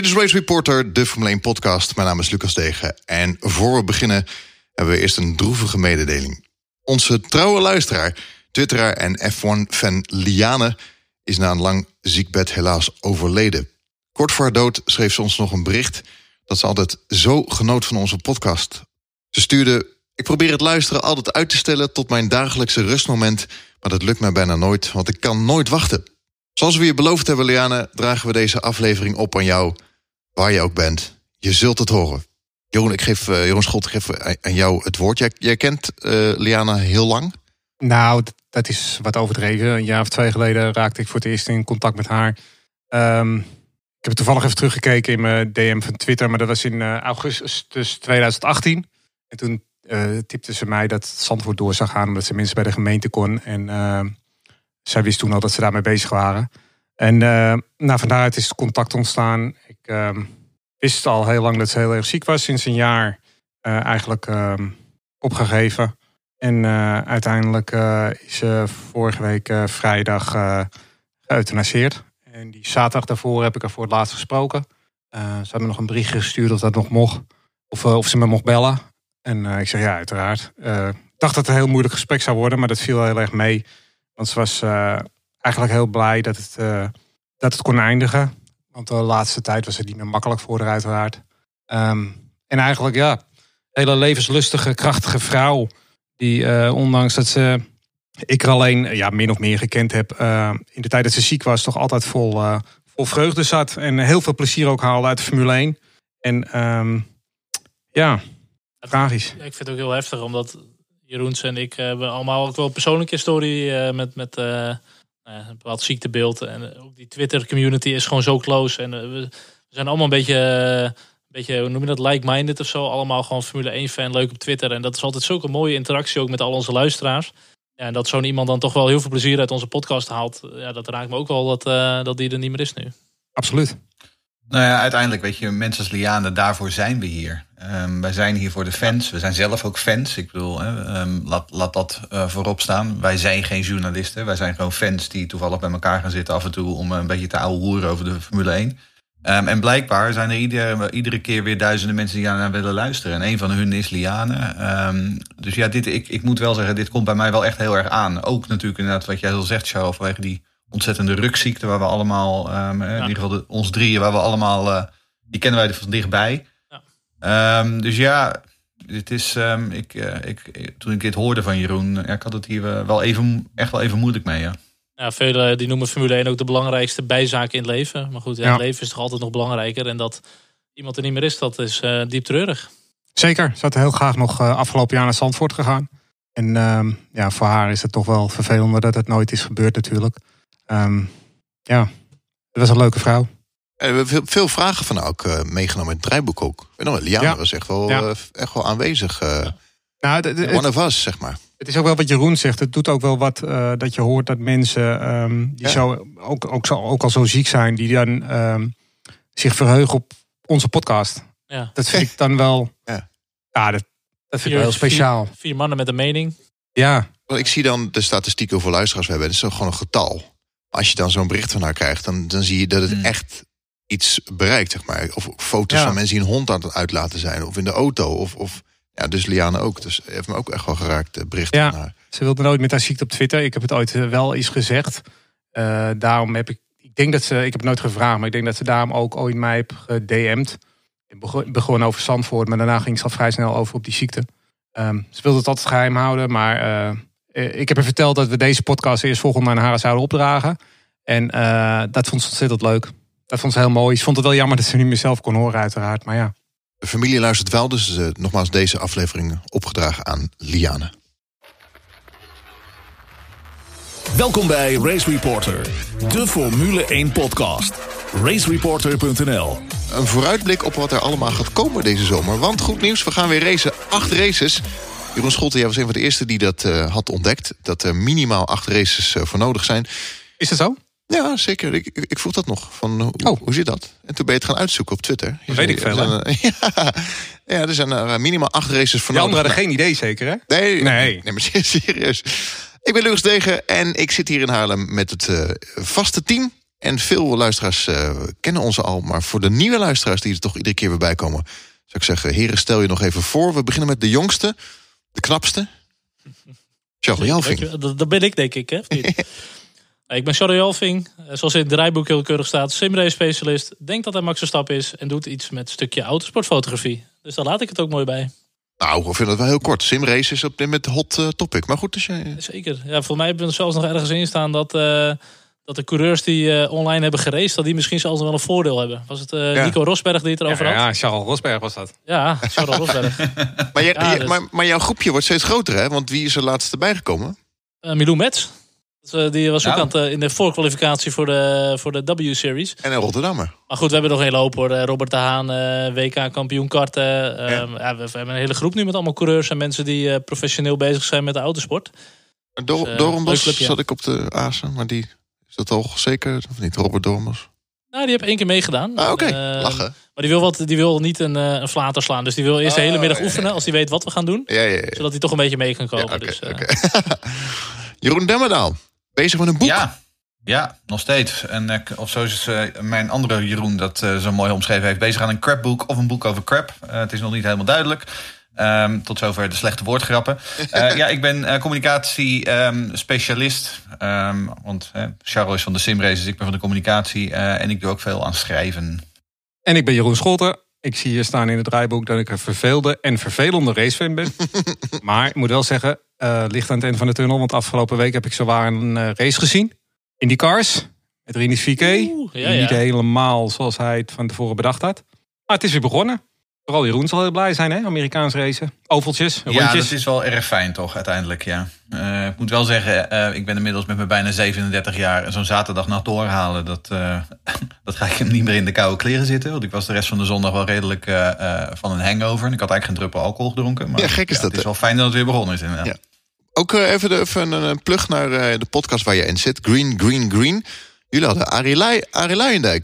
Dit is Race Reporter, de Formule 1 podcast. Mijn naam is Lucas Degen. En voor we beginnen hebben we eerst een droevige mededeling. Onze trouwe luisteraar, twitteraar en F1-fan Liane... is na een lang ziekbed helaas overleden. Kort voor haar dood schreef ze ons nog een bericht... dat ze altijd zo genoot van onze podcast. Ze stuurde... Ik probeer het luisteren altijd uit te stellen tot mijn dagelijkse rustmoment... maar dat lukt mij bijna nooit, want ik kan nooit wachten. Zoals we je beloofd hebben, Liane, dragen we deze aflevering op aan jou... waar je ook bent. Je zult het horen. Jeroen, ik geef, uh, Jeroen Schot, ik geef aan jou het woord. Jij, kent uh, Liana heel lang? Nou, dat is wat overdreven. Een jaar of twee geleden raakte ik voor het eerst in contact met haar. Um, ik heb toevallig even teruggekeken in mijn DM van Twitter, maar dat was in augustus 2018. En toen uh, ze mij dat Zandvoort door zou gaan, omdat ze mensen bij de gemeente kon. En uh, zij wist toen al dat ze daarmee bezig waren. En nou, van daaruit is het contact ontstaan. Ik ehm, wist al heel lang dat ze heel erg ziek was. Sinds een jaar eigenlijk ehm, opgegeven. En uiteindelijk is ze vorige week vrijdag geëuthanaseerd. En die zaterdag daarvoor heb ik er voor het laatst gesproken. Ze hebben me nog een bericht gestuurd of dat nog mocht. Of, of ze me mocht bellen. En ik zeg ja, uiteraard. Ik dacht dat het een heel moeilijk gesprek zou worden, maar dat viel heel erg mee. Want ze was eigenlijk heel blij dat het, dat het kon eindigen. Want de laatste tijd was het niet meer makkelijk voor haar, uiteraard. Um, en eigenlijk, ja, hele levenslustige, krachtige vrouw. Die ondanks dat ze ik er alleen ja, min of meer gekend heb uh, in de tijd dat ze ziek was, toch altijd vol, uh, vol vreugde zat. En heel veel plezier ook haalde uit de Formule 1. En um, ja, tragisch. Ik vind het ook heel heftig, omdat Jeroens en ik hebben allemaal ook wel een persoonlijke historie met, met een bepaald ziektebeeld. En ook die Twitter community is gewoon zo close. En we zijn allemaal een beetje, een beetje hoe noem je dat, like-minded of zo. Allemaal gewoon Formule 1 fan, leuk op Twitter. En dat is altijd zulke mooie interactie ook met al onze luisteraars. Ja, en dat zo'n iemand dan toch wel heel veel plezier uit onze podcast haalt. Ja, dat raakt me ook wel dat, uh, dat die er niet meer is nu. Absoluut. Nou ja, uiteindelijk weet je, mensen als Liane, daarvoor zijn we hier. Um, wij zijn hier voor de fans. We zijn zelf ook fans. Ik bedoel, hè, um, laat, laat dat uh, voorop staan. Wij zijn geen journalisten. Wij zijn gewoon fans die toevallig bij elkaar gaan zitten af en toe om een beetje te ouwe hoeren over de Formule 1. Um, en blijkbaar zijn er iedere, iedere keer weer duizenden mensen die naar willen luisteren. En een van hun is Liane. Dus ja, dit, ik, ik moet wel zeggen, dit komt bij mij wel echt heel erg aan. Ook natuurlijk inderdaad wat jij al zegt, Charles, vanwege die ontzettende rukziekte waar we allemaal, ja. in ieder geval de, ons drieën, waar we allemaal, uh, die kennen wij van dichtbij. Ja. dus ja, dit is, ik, uh, ik, toen ik dit hoorde van Jeroen, ja, ik had het hier wel even, echt wel even moeilijk mee, ja. Ja, velen die noemen Formule 1 ook de belangrijkste bijzaak in het leven. Maar goed, ja, ja. het leven is toch altijd nog belangrijker. En dat iemand er niet meer is, dat is uh, diep treurig. Zeker. Ze had heel graag nog uh, afgelopen jaar naar Zandvoort gegaan. En uh, ja, voor haar is het toch wel vervelender dat het nooit is gebeurd natuurlijk. Um, ja, het was een leuke vrouw. En we hebben veel vragen van ook uh, meegenomen in het draaiboek ook. En dan, Liana ja. was echt wel, ja. echt wel aanwezig. Nou, de, de, one of us, zeg maar. Het is ook wel wat Jeroen zegt. Het doet ook wel wat uh, dat je hoort dat mensen um, die ja. zo, ook, ook, zo, ook al zo ziek zijn, die dan um, zich verheugen op onze podcast. Ja. Dat vind ik dan wel. Ja, ja dat, dat vind vier, ik wel heel speciaal. Vier, vier, mannen met een mening. Ja. Ik zie dan de statistieken hoeveel luisteraars we hebben. Dat is gewoon een getal. Als je dan zo'n bericht van haar krijgt, dan, dan zie je dat het hmm. echt iets bereikt, zeg maar. Of foto's ja. van mensen die een hond aan het uitlaten zijn, of in de auto, of. of ja, dus Liane ook. Dus heeft me ook echt wel geraakt, de bericht ja, van haar. Ze wilde nooit met haar ziekte op Twitter. Ik heb het ooit wel eens gezegd. Uh, daarom heb ik, ik denk dat ze, ik heb het nooit gevraagd, maar ik denk dat ze daarom ook ooit mij heeft gedM'd. Ik begon over Zandvoort, maar daarna ging ze al vrij snel over op die ziekte. Um, ze wilde het altijd geheim houden, maar uh, ik heb haar verteld dat we deze podcast eerst volgende aan haar zouden opdragen. En uh, dat vond ze ontzettend leuk. Dat vond ze heel mooi. Ze vond het wel jammer dat ze niet meer zelf kon horen, uiteraard. Maar ja. De familie luistert wel, dus uh, nogmaals deze aflevering opgedragen aan Liane. Welkom bij Race Reporter, de Formule 1 podcast. Racereporter.nl Een vooruitblik op wat er allemaal gaat komen deze zomer. Want goed nieuws, we gaan weer racen. Acht races. Jeroen Scholte, jij was een van de eerste die dat uh, had ontdekt. Dat er minimaal acht races uh, voor nodig zijn. Is dat zo? Ja, zeker. Ik, ik, ik voel dat nog. Van, hoe, oh. hoe zit dat? En toen ben je het gaan uitzoeken op Twitter. Dat weet ik veel, zijn, ja, ja, er zijn er minimaal acht races voor De anderen hadden geen idee zeker, hè? Nee, nee. nee maar serieus. Ik ben Lucas Degen en ik zit hier in Haarlem met het uh, vaste team. En veel luisteraars eh, kennen ons al. Maar voor de nieuwe luisteraars die er toch iedere keer weer bij komen... zou ik zeggen, heren, stel je nog even voor. We beginnen met de jongste, de knapste. Charles. Dat, dat ben ik, denk ik. Hè? ik ben Charlie Jalving. Eh, Zoals in het draaiboek heel keurig staat. Simrace specialist. Denkt dat hij Max Verstappen is. En doet iets met een stukje autosportfotografie. Dus daar laat ik het ook mooi bij. Nou, ik vind het wel heel kort. Simrace is op dit moment hot eh, topic. Maar goed, dus jij... Zeker. Ja, volgens mij hebben we er zelfs nog ergens in staan dat, eh, dat de coureurs die eh, online hebben geraced, dat die misschien zelfs nog wel een voordeel hebben. Was het eh, Ja. Nico Rosberg die het Ja, erover had? ja, Charles Rosberg was dat. Ja, Charles Rosberg. Maar, jij- Ja, dus- maar, maar jouw groepje wordt steeds groter, hè? Want wie is er laatst erbij gekomen? Eh Milou Metz. Eh, die was ook Nou. aan het, eh, in de voorkwalificatie voor de, voor de W-series. En een Rotterdammer. Maar goed, we hebben nog een hele hoop hoor. Eh, Robert de Haan, WK-kampioen karten. Ja. we, we hebben een hele groep nu met allemaal coureurs en mensen die professioneel bezig zijn met de autosport. Dor Dus, zat ik op de Azen, maar die is dat al zeker of niet? Robert Dormbos. Nou, die heeft één keer meegedaan. Ah, oké. Lachen. Maar die wil, wat, die wil niet een, een flater slaan. Dus die wil eerst de hele Oh, middag oefenen als hij weet wat we gaan doen. Ja, ja, ja. Zodat hij toch een beetje mee kan komen. dus. Jeroen Demmerdaal, bezig met een boek. Ja, ja, nog steeds. En of zoals eh, mijn andere Jeroen dat eh, zo mooi omschreven heeft, bezig aan een crapboek of een boek over crap. Eh, het is nog niet helemaal duidelijk. Ehm, tot zover de slechte woordgrappen. Eh, ja, ik ben communicatie-specialist. Ehm, want eh, Charles is van de simraces, ik ben van de communicatie. eh, en ik doe ook veel aan schrijven. En ik ben Jeroen Scholten. Ik zie hier staan in het draaiboek dat ik een verveelde en vervelende racefan ben. maar ik moet wel zeggen, eh licht aan het eind van de tunnel. Want afgelopen week heb ik zowaar een eh, race gezien. In die cars. Met Rinus VK. Ja, ja. Niet helemaal zoals hij het van tevoren bedacht had. Maar het is weer begonnen. Vooral Jeroen zal heel blij zijn, hè? Amerikaans racen. Oveltjes, Ja, rondjes. dat is wel erg fijn toch, uiteindelijk, ja. Eh, ik moet wel zeggen, eh, ik ben inmiddels met mijn bijna 37 jaar... en zo'n zaterdagnacht doorhalen, dat, eh, dat ga ik hem niet meer in de koude kleren zitten. Want ik was de rest van de zondag wel redelijk eh, eh, van een hangover. En ik had eigenlijk geen druppel alcohol gedronken. Maar Ja, gek is dat, Het is wel fijn dat het weer begonnen is, inderdaad. Ja. Ook even, de, even een, een plug naar eh, de podcast waar je in zit. Green, Green, Green. Jullie hadden Arie, Arie.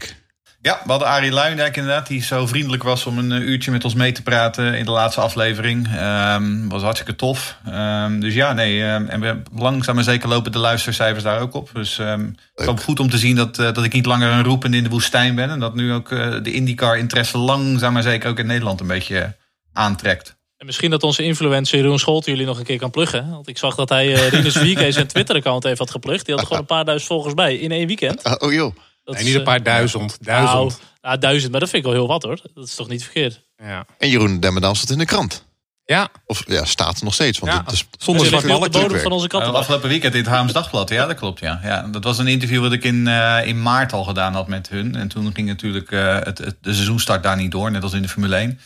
Ja, we hadden Arie Luijendijk inderdaad, die zo vriendelijk was om een eh, uurtje met ons mee te praten in de laatste aflevering. Ehm was hartstikke tof. Ehm, dus ja, nee, ehm, en we, langzaam maar zeker lopen de luistercijfers daar ook op. Dus ehm het is goed om te zien dat, eh, dat ik niet langer een roepend in de woestijn ben. En dat nu ook eh, de IndyCar-interesse langzaam maar zeker ook in Nederland een beetje aantrekt. En misschien dat onze influencer Jeroen Scholte jullie nog een keer kan pluggen. Want ik zag dat hij eh Rinus Vierke zijn Twitter-account even had geplukt. Die had gewoon een paar duizend volgers bij in één weekend. Oh joh. Dat Nee, is, niet een eh, paar duizend. Nou, Duizend. nou, duizend, maar dat vind ik wel heel wat hoor. Dat is toch niet verkeerd. Ja. En Jeroen Demmerdaal staat in de krant. ja, Of ja, staat er nog steeds. Want Ja, het is zonder op de bodem van onze Uh, kattenbak. afgelopen weekend in het Haams Dagblad, ja, dat klopt. Ja. Ja, dat was een interview wat ik in, eh, in maart al gedaan had met hun. En toen ging natuurlijk eh, het, het, de seizoenstart daar niet door, net als in de Formule 1.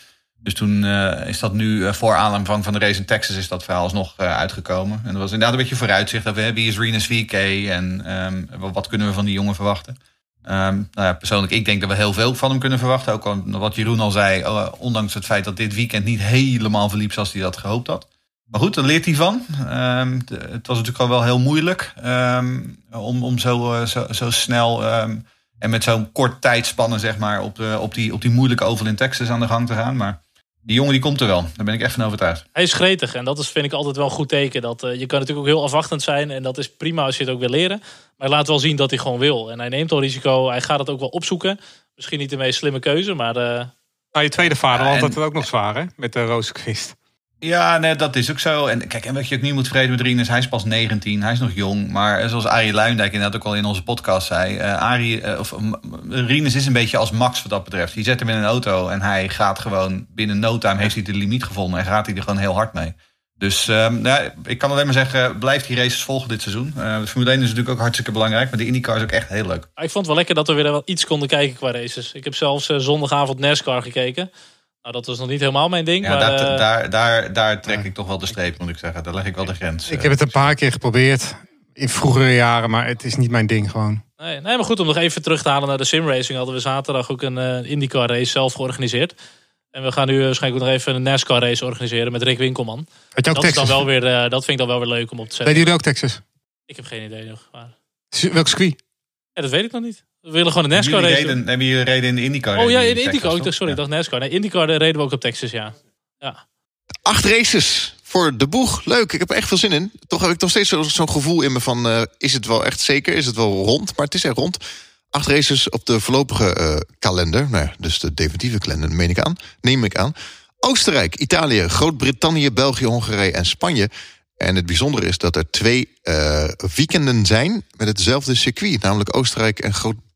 Dus toen eh, is dat nu eh, voor aanvang van de race in Texas is dat verhaal alsnog eh, uitgekomen. En dat was inderdaad een beetje vooruitzicht over hè, wie is Renus VK en ehm, wat- wat kunnen we van die jongen verwachten. Ehm, nou ja, persoonlijk, ik denk dat we heel veel van hem kunnen verwachten. Ook al, wat Jeroen al zei, eh, ondanks het feit dat dit weekend niet helemaal verliep zoals hij dat gehoopt had. Maar goed, daar leert hij van. Ehm, het was natuurlijk al wel heel moeilijk ehm, om, om zo, eh, zo, snel en met zo'n kort tijdspannen zeg maar, op, de, op, die, op die moeilijke oval in Texas aan de gang te gaan. Maar die jongen die komt er wel. Daar ben ik echt van overtuigd. Hij is gretig en dat is, vind ik altijd wel een goed teken. Dat, eh, je kan natuurlijk ook heel afwachtend zijn en dat is prima als je het ook wil leren. Maar hij laat wel zien dat hij gewoon wil. En hij neemt al risico, hij gaat het ook wel opzoeken. Misschien niet de meest slimme keuze, maar eh, Nou, je tweede vader Ja, had en- het ook nog zwaar, hè? Met de Rozenquist. Ja, nee, dat is ook zo. En kijk, en wat je ook niet moet vergeten met Rinus, hij is pas 19, hij is nog jong. Maar zoals Arie Luijendijk inderdaad ook al in onze podcast zei, eh, of, is een beetje als Max wat dat betreft. Je zet hem in een auto en hij gaat gewoon binnen no time heeft hij de limiet gevonden en gaat hij er gewoon heel hard mee. Dus ehm, nou, ja, ik kan alleen maar zeggen, blijf die races volgen dit seizoen. De Formule 1 is natuurlijk ook hartstikke belangrijk, maar de IndyCar is ook echt heel leuk. ik vond het wel lekker dat we weer wel iets konden kijken qua races. Ik heb zelfs zondagavond NASCAR gekeken. Nou, dat was nog niet helemaal mijn ding. Ja, maar, daar, eh, daar, daar, daar trek ik toch wel de streep, moet ik zeggen. Daar leg ik wel de grens. Ik heb het een paar keer geprobeerd. In vroegere jaren, maar het is niet mijn ding gewoon. Nee, nee, maar goed, om nog even terug te halen naar de simracing... hadden we zaterdag ook een eh, IndyCar race zelf georganiseerd. En we gaan nu waarschijnlijk ook nog even een NASCAR race organiseren met Rick Winkelman. Had je ook Dat, is dan Texas? wel weer, eh, dat vind ik dan wel weer leuk om op te zetten. Deden jullie ook Texas? Ik heb geen idee nog. Maar... Welk circuit? Ja, dat weet ik nog niet. We willen gewoon een NASCAR Jullie reden, hebben jullie reden in de IndyCar? Oh ja, in Texas, IndyCar. Ik toch? dacht, sorry, ik dacht NASCAR. Nee, IndyCar eh, reden we ook op Texas, ja. ja. Acht races voor de boeg. Leuk, ik heb er echt veel zin in. Toch heb ik nog steeds zo- zo'n gevoel in me van... eh, is het wel echt zeker? Is het wel rond? Maar het is echt rond. Acht races op de voorlopige uh, kalender. Nou, dus de definitieve kalender, meen ik aan. Neem ik aan. Oostenrijk, Italië, Groot-Brittannië, België, Hongarije en Spanje. En het bijzondere is dat er twee uh, weekenden zijn met hetzelfde circuit. Namelijk Oostenrijk en Groot-Brittannië.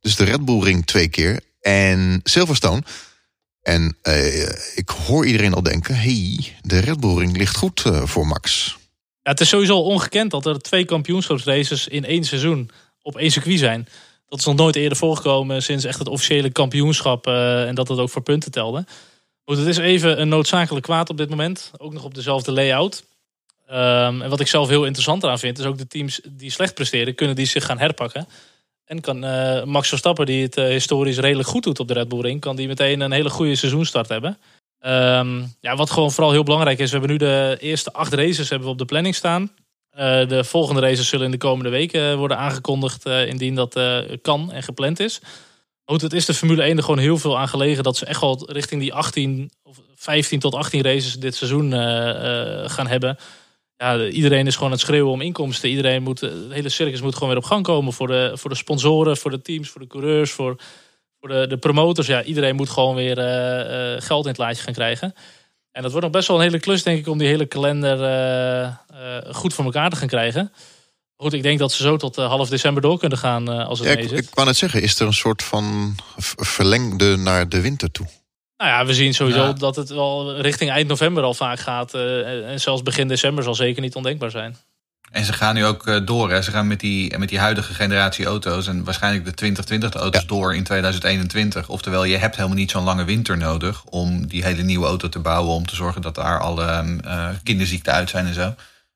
Dus de Red Bull Ring twee keer. En Silverstone. En uh, ik hoor iedereen al denken... hey, de Red Bull Ring ligt goed uh, voor Max. Ja, het is sowieso ongekend dat er twee kampioenschapsraces in één seizoen op één circuit zijn. Dat is nog nooit eerder voorgekomen sinds echt het officiële kampioenschap. Uh, en dat het ook voor punten telde. Goed, het is even een noodzakelijk kwaad op dit moment. Ook nog op dezelfde layout. Um, en wat ik zelf heel interessant eraan vind, is ook de teams die slecht presteren, kunnen die zich gaan herpakken. En kan uh, Max Verstappen, die het uh, historisch redelijk goed doet op de Red Bull Ring, kan die meteen een hele goede seizoenstart hebben. Um, ja, wat gewoon vooral heel belangrijk is, we hebben nu de eerste acht races hebben we op de planning staan. Uh, de volgende races zullen in de komende weken worden aangekondigd, indien dat kan en gepland is. Goed, het is de Formule 1 er gewoon heel veel aan gelegen dat ze echt wel richting die 18 of 15 tot 18 races dit seizoen gaan hebben ja, iedereen is gewoon aan het schreeuwen om inkomsten. Iedereen moet, het hele circus moet gewoon weer op gang komen voor de, voor de sponsoren, voor de teams, voor de coureurs, voor, voor de, de promotors. Ja, iedereen moet gewoon weer uh, uh, geld in het laadje gaan krijgen. En dat wordt nog best wel een hele klus, denk ik, om die hele kalender uh, goed voor elkaar te gaan krijgen. Goed, ik denk dat ze zo tot half december door kunnen gaan als het ja, mee ik, ik wou net zeggen, is er een soort van verlengde naar de winter toe? Nou ja, we zien sowieso ja. dat het wel richting eind november al vaak gaat. Uh, en zelfs begin december zal zeker niet ondenkbaar zijn. En ze gaan nu ook uh, door. Hè? Ze gaan met die, met die huidige generatie auto's en waarschijnlijk de 2020 auto's ja. door in 2021. Oftewel, je hebt helemaal niet zo'n lange winter nodig om die hele nieuwe auto te bouwen. Om te zorgen dat daar alle uh, kinderziekten uit zijn en zo.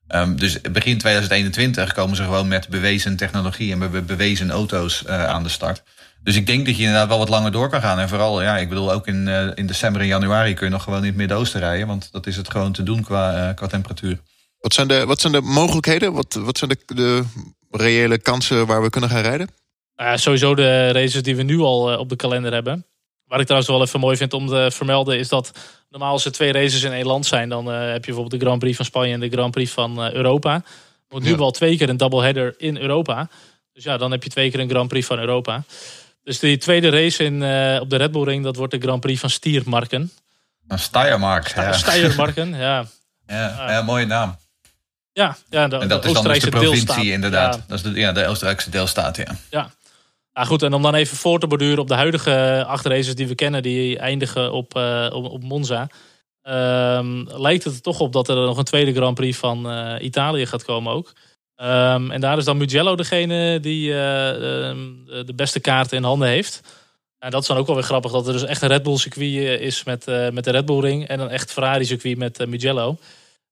Um, dus begin 2021 komen ze gewoon met bewezen technologie en be bewezen auto's aan de start. Dus ik denk dat je inderdaad wel wat langer door kan gaan. En vooral, ja, ik bedoel, ook in, uh, in december en januari kun je nog gewoon in het Midden-Oosten rijden. Want dat is het gewoon te doen qua, uh, qua temperatuur. Wat zijn de, wat zijn de mogelijkheden? Wat, wat zijn de, de reële kansen waar we kunnen gaan rijden? Uh, sowieso de races die we nu al uh, op de kalender hebben. Wat ik trouwens wel even mooi vind om te vermelden is dat normaal als er twee races in één land zijn, dan uh, heb je bijvoorbeeld de Grand Prix van Spanje en de Grand Prix van Europa. Want nu ja. wel twee keer een doubleheader in Europa. Dus ja, dan heb je twee keer een Grand Prix van Europa. Dus die tweede race in, uh, op de Red Bull Ring, dat wordt de Grand Prix van Stiermarken. Een Steiermark. Sta ja. Steiermarken, ja. ja. Ja, mooie naam. Ja, ja de, en dat de is dan dus de provincie deelstaat. inderdaad. Ja. Dat is de, ja, de Oostenrijkse deelstaat, ja. Ja. Nou goed, en om dan even voor te borduren op de huidige acht races die we kennen, die eindigen op, uh, op, op, Monza. Um, lijkt het er toch op dat er nog een tweede Grand Prix van uh, Italië gaat komen ook. Um, en daar is dan Mugello degene die uh, de beste kaarten in handen heeft. En dat is dan ook wel weer grappig dat er dus echt een Red Bull circuit is met, uh, met de Red Bull ring. En een echt Ferrari circuit met uh, Mugello.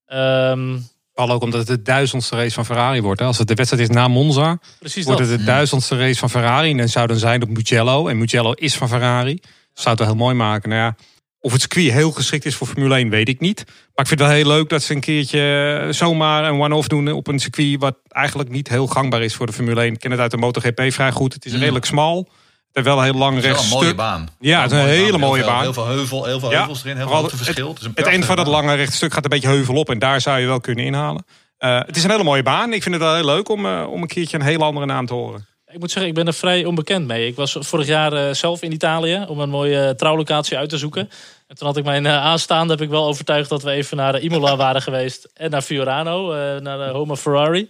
Um, Vooral ook omdat het de duizendste race van Ferrari wordt. Hè? Als het de wedstrijd is na Monza, Precies wordt dat. het de duizendste race van Ferrari. En dan zou dan zijn op Mugello. En Mugello is van Ferrari. Dat zou het wel heel mooi maken. Nou ja, of het circuit heel geschikt is voor Formule 1, weet ik niet. Maar ik vind het wel heel leuk dat ze een keertje zomaar een one-off doen op een circuit wat eigenlijk niet heel gangbaar is voor de Formule 1. Ik ken het uit de MotoGP vrij goed. Het is redelijk smal. Het wel een heel lang Het rechtstuk. een mooie baan. Ja, het is een hele mooie heel baan. Heel veel heuvel, heel veel Ja, heuvels erin, heel veel hoogteverschil. Het, een Het eind van dat lange rechtstuk gaat een beetje heuvel op. En daar zou je wel kunnen inhalen. Uh, het is een hele mooie baan. Ik vind het wel heel leuk om, uh, om een keertje een hele andere naam te horen. Ik moet zeggen, ik ben er vrij onbekend mee. Ik was vorig jaar uh, zelf in Italië om een mooie trouwlocatie uit te zoeken. En toen had ik mijn aanstaande, heb ik wel overtuigd dat we even naar Imola waren geweest. En naar Fiorano, naar de Home of Ferrari.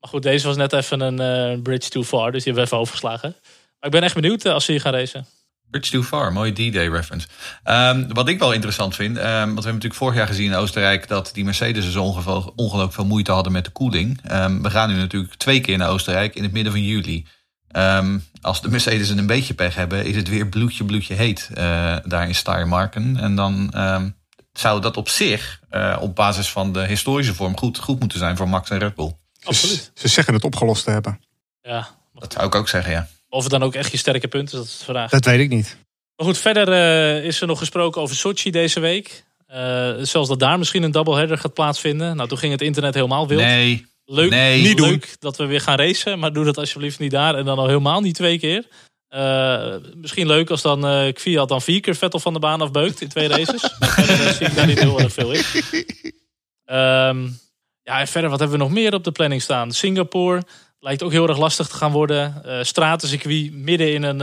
Maar goed, deze was net even een bridge too far. Dus die hebben we even overgeslagen. Maar ik ben echt benieuwd als ze hier gaan racen. Bridge too far, mooie D-Day reference. Um, wat ik wel interessant vind, um, want we hebben natuurlijk vorig jaar gezien in Oostenrijk dat die Mercedes dus ongelooflijk veel moeite hadden met de koeling. Um, we gaan nu natuurlijk twee keer naar Oostenrijk in het midden van juli. als de Mercedes een beetje pech hebben, is het weer bloedje bloedje heet uh, daar in Steiermarken. En dan zou dat op zich, uh, op basis van de historische vorm, goed, goed moeten zijn voor Max en Red Bull. Absoluut. Ze zeggen het opgelost te hebben. Ja. Dat zou ik ook zeggen, ja. Of het dan ook echt je sterke punt is, dat is de vraag. Dat weet ik niet. Maar goed, verder uh, is er nog gesproken over Sochi deze week. Uh, zelfs dat daar misschien een doubleheader gaat plaatsvinden. Nou, toen ging het internet helemaal wild. Nee. Leuk, nee. niet leuk dat we weer gaan racen, maar doe dat alsjeblieft niet daar. En dan al helemaal niet twee keer. Uh, misschien leuk als dan uh, Kviat dan vier keer Vettel van de baan afbeukt in twee races. maar verder zie ik daar niet heel erg veel in. Um, ja, en verder, wat hebben we nog meer op de planning staan? Singapore. Lijkt ook heel erg lastig te gaan worden. Uh, stratencircuit midden in een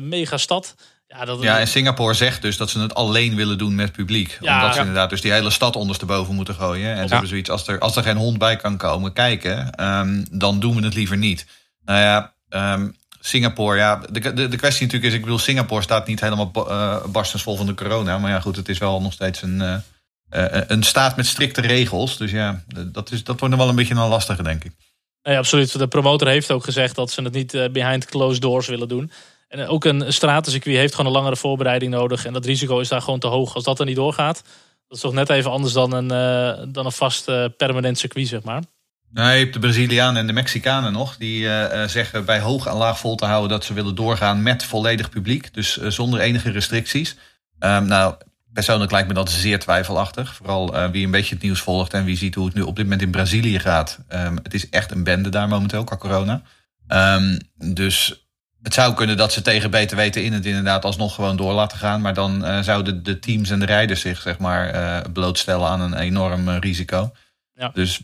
uh, megastad. Ja, dat, ja, en Singapore zegt dus dat ze het alleen willen doen met publiek. Ja, omdat ze inderdaad dus die hele stad ondersteboven moeten gooien. En ze hebben zoiets, als er, als er geen hond bij kan komen kijken, um, dan doen we het liever niet. Nou ja, um, Singapore, ja, de, de, de kwestie natuurlijk is, ik bedoel, Singapore staat niet helemaal uh, barstensvol van de corona. Maar ja, goed, het is wel nog steeds een, uh, een staat met strikte regels. Dus ja, dat, is, dat wordt nog wel een beetje een lastige, denk ik. Nee, absoluut. De promotor heeft ook gezegd dat ze het niet behind closed doors willen doen. En ook een stratencircuit heeft gewoon een langere voorbereiding nodig. En dat risico is daar gewoon te hoog. Als dat er niet doorgaat, dat is toch net even anders dan een, dan een vast permanent circuit, zeg maar. Je hebt de Brazilianen en de Mexicanen nog. Die uh, zeggen bij hoog en laag vol te houden dat ze willen doorgaan met volledig publiek. Dus uh, zonder enige restricties. Um, nou, persoonlijk lijkt me dat zeer twijfelachtig. Vooral uh, wie een beetje het nieuws volgt en wie ziet hoe het nu op dit moment in Brazilië gaat. Um, het is echt een bende daar momenteel qua corona. Um, dus het zou kunnen dat ze tegen beter weten in het inderdaad alsnog gewoon door laten gaan. Maar dan zouden de teams en de rijders zich zeg maar blootstellen aan een enorm risico. Ja. Dus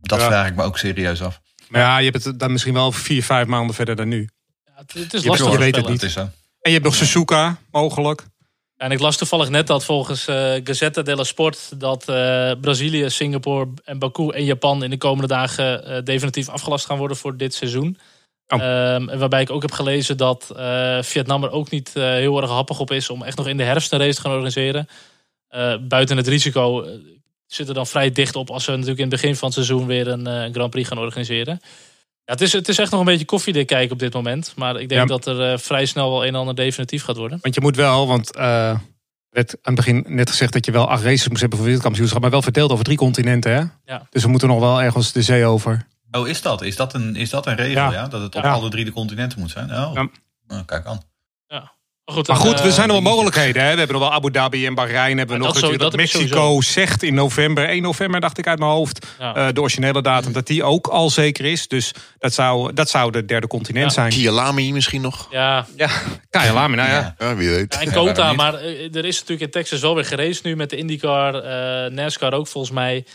dat vraag ik me ook serieus af. Maar ja, je hebt het dan misschien wel vier, vijf maanden verder dan nu. Ja, het, is lastig. Je weet het niet. En je hebt nog Suzuka, mogelijk. En ik las toevallig net dat volgens uh, Gazette dello Sport... dat uh, Brazilië, Singapore en Baku en Japan in de komende dagen... Uh, definitief afgelast gaan worden voor dit seizoen. Oh. Um, waarbij ik ook heb gelezen dat Vietnam er ook niet heel erg happig op is... om echt nog in de herfst een race te gaan organiseren. buiten het risico zitten dan vrij dicht op als we natuurlijk in het begin van het seizoen weer een, eh, een Grand Prix gaan organiseren. Ja, het, is, het is echt nog een beetje koffiedik kijken op dit moment. Maar ik denk dat er uh, vrij snel wel een en ander definitief gaat worden. Want je moet wel, want uh, werd aan het begin net gezegd dat je wel acht races moest hebben voor wereldkampioenschap. Maar wel verdeeld over drie continenten. Hè? Ja. Dus we moeten nog wel ergens de zee over. Oh, is dat? Is dat een, is dat een regel? Ja. Dat het op alle drie de continenten moet zijn? Oh, nou, kijk aan. Ja. Maar goed, maar goed we zijn nog wel mogelijkheden. Hè? We hebben nog wel Abu Dhabi en Bahrein. Hebben we nog dat, dat Mexico zegt in november, 1 november dacht ik uit mijn hoofd. Uh, de originele datum, dat die ook al zeker is. Dus dat zou, dat zou de derde continent ja. zijn. Kialami misschien nog? Ja, ja. Kialami, nou ja. ja. wie weet. en Kota, maar eh, er is natuurlijk in Texas wel weer geraced nu met de IndyCar. Uh, NASCAR ook volgens mij.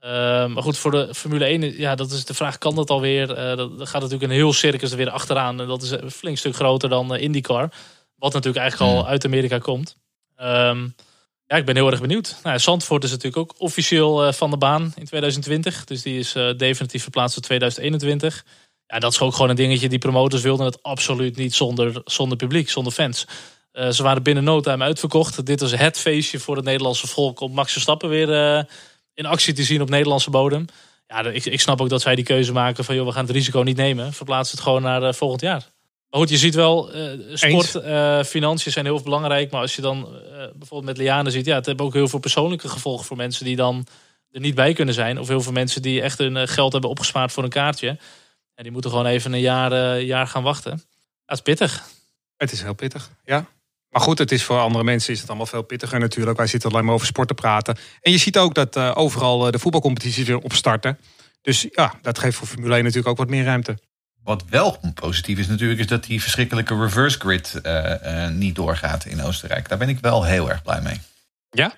Uh, maar goed, voor de Formule 1, ja, dat is de vraag, kan dat alweer? Uh, dat gaat natuurlijk een heel circus er weer achteraan. En dat is een flink stuk groter dan IndyCar. Wat natuurlijk eigenlijk al uit Amerika komt. Um, ja, ik ben heel erg benieuwd. Nou, Zandvoort is natuurlijk ook officieel uh, van de baan in 2020. Dus die is uh, definitief verplaatst tot 2021. Ja, dat is ook gewoon een dingetje. Die promotors wilden het absoluut niet zonder, zonder publiek, zonder fans. Uh, ze waren binnen no time uitverkocht. Dit was het feestje voor het Nederlandse volk om Max Verstappen weer in actie te zien op Nederlandse bodem. Ja, ik, ik snap ook dat zij die keuze maken van joh, we gaan het risico niet nemen. Verplaats het gewoon naar volgend jaar. Maar goed, je ziet wel, uh, sport, uh, financiën zijn heel belangrijk. Maar als je dan uh, bijvoorbeeld met Liane ziet, ja, het heeft ook heel veel persoonlijke gevolgen voor mensen die dan er niet bij kunnen zijn. Of heel veel mensen die echt hun geld hebben opgespaard voor een kaartje. En die moeten gewoon even een jaar, jaar gaan wachten. Dat is pittig. Het is heel pittig, ja. Maar goed, het is voor andere mensen is het allemaal veel pittiger natuurlijk. Wij zitten alleen maar over sport te praten. En je ziet ook dat overal de voetbalcompetities weer opstarten. Dus ja, dat geeft voor Formule 1 natuurlijk ook wat meer ruimte. Wat wel positief is natuurlijk, is dat die verschrikkelijke reverse grid uh, uh, niet doorgaat in Oostenrijk. Daar ben ik wel heel erg blij mee. Ja?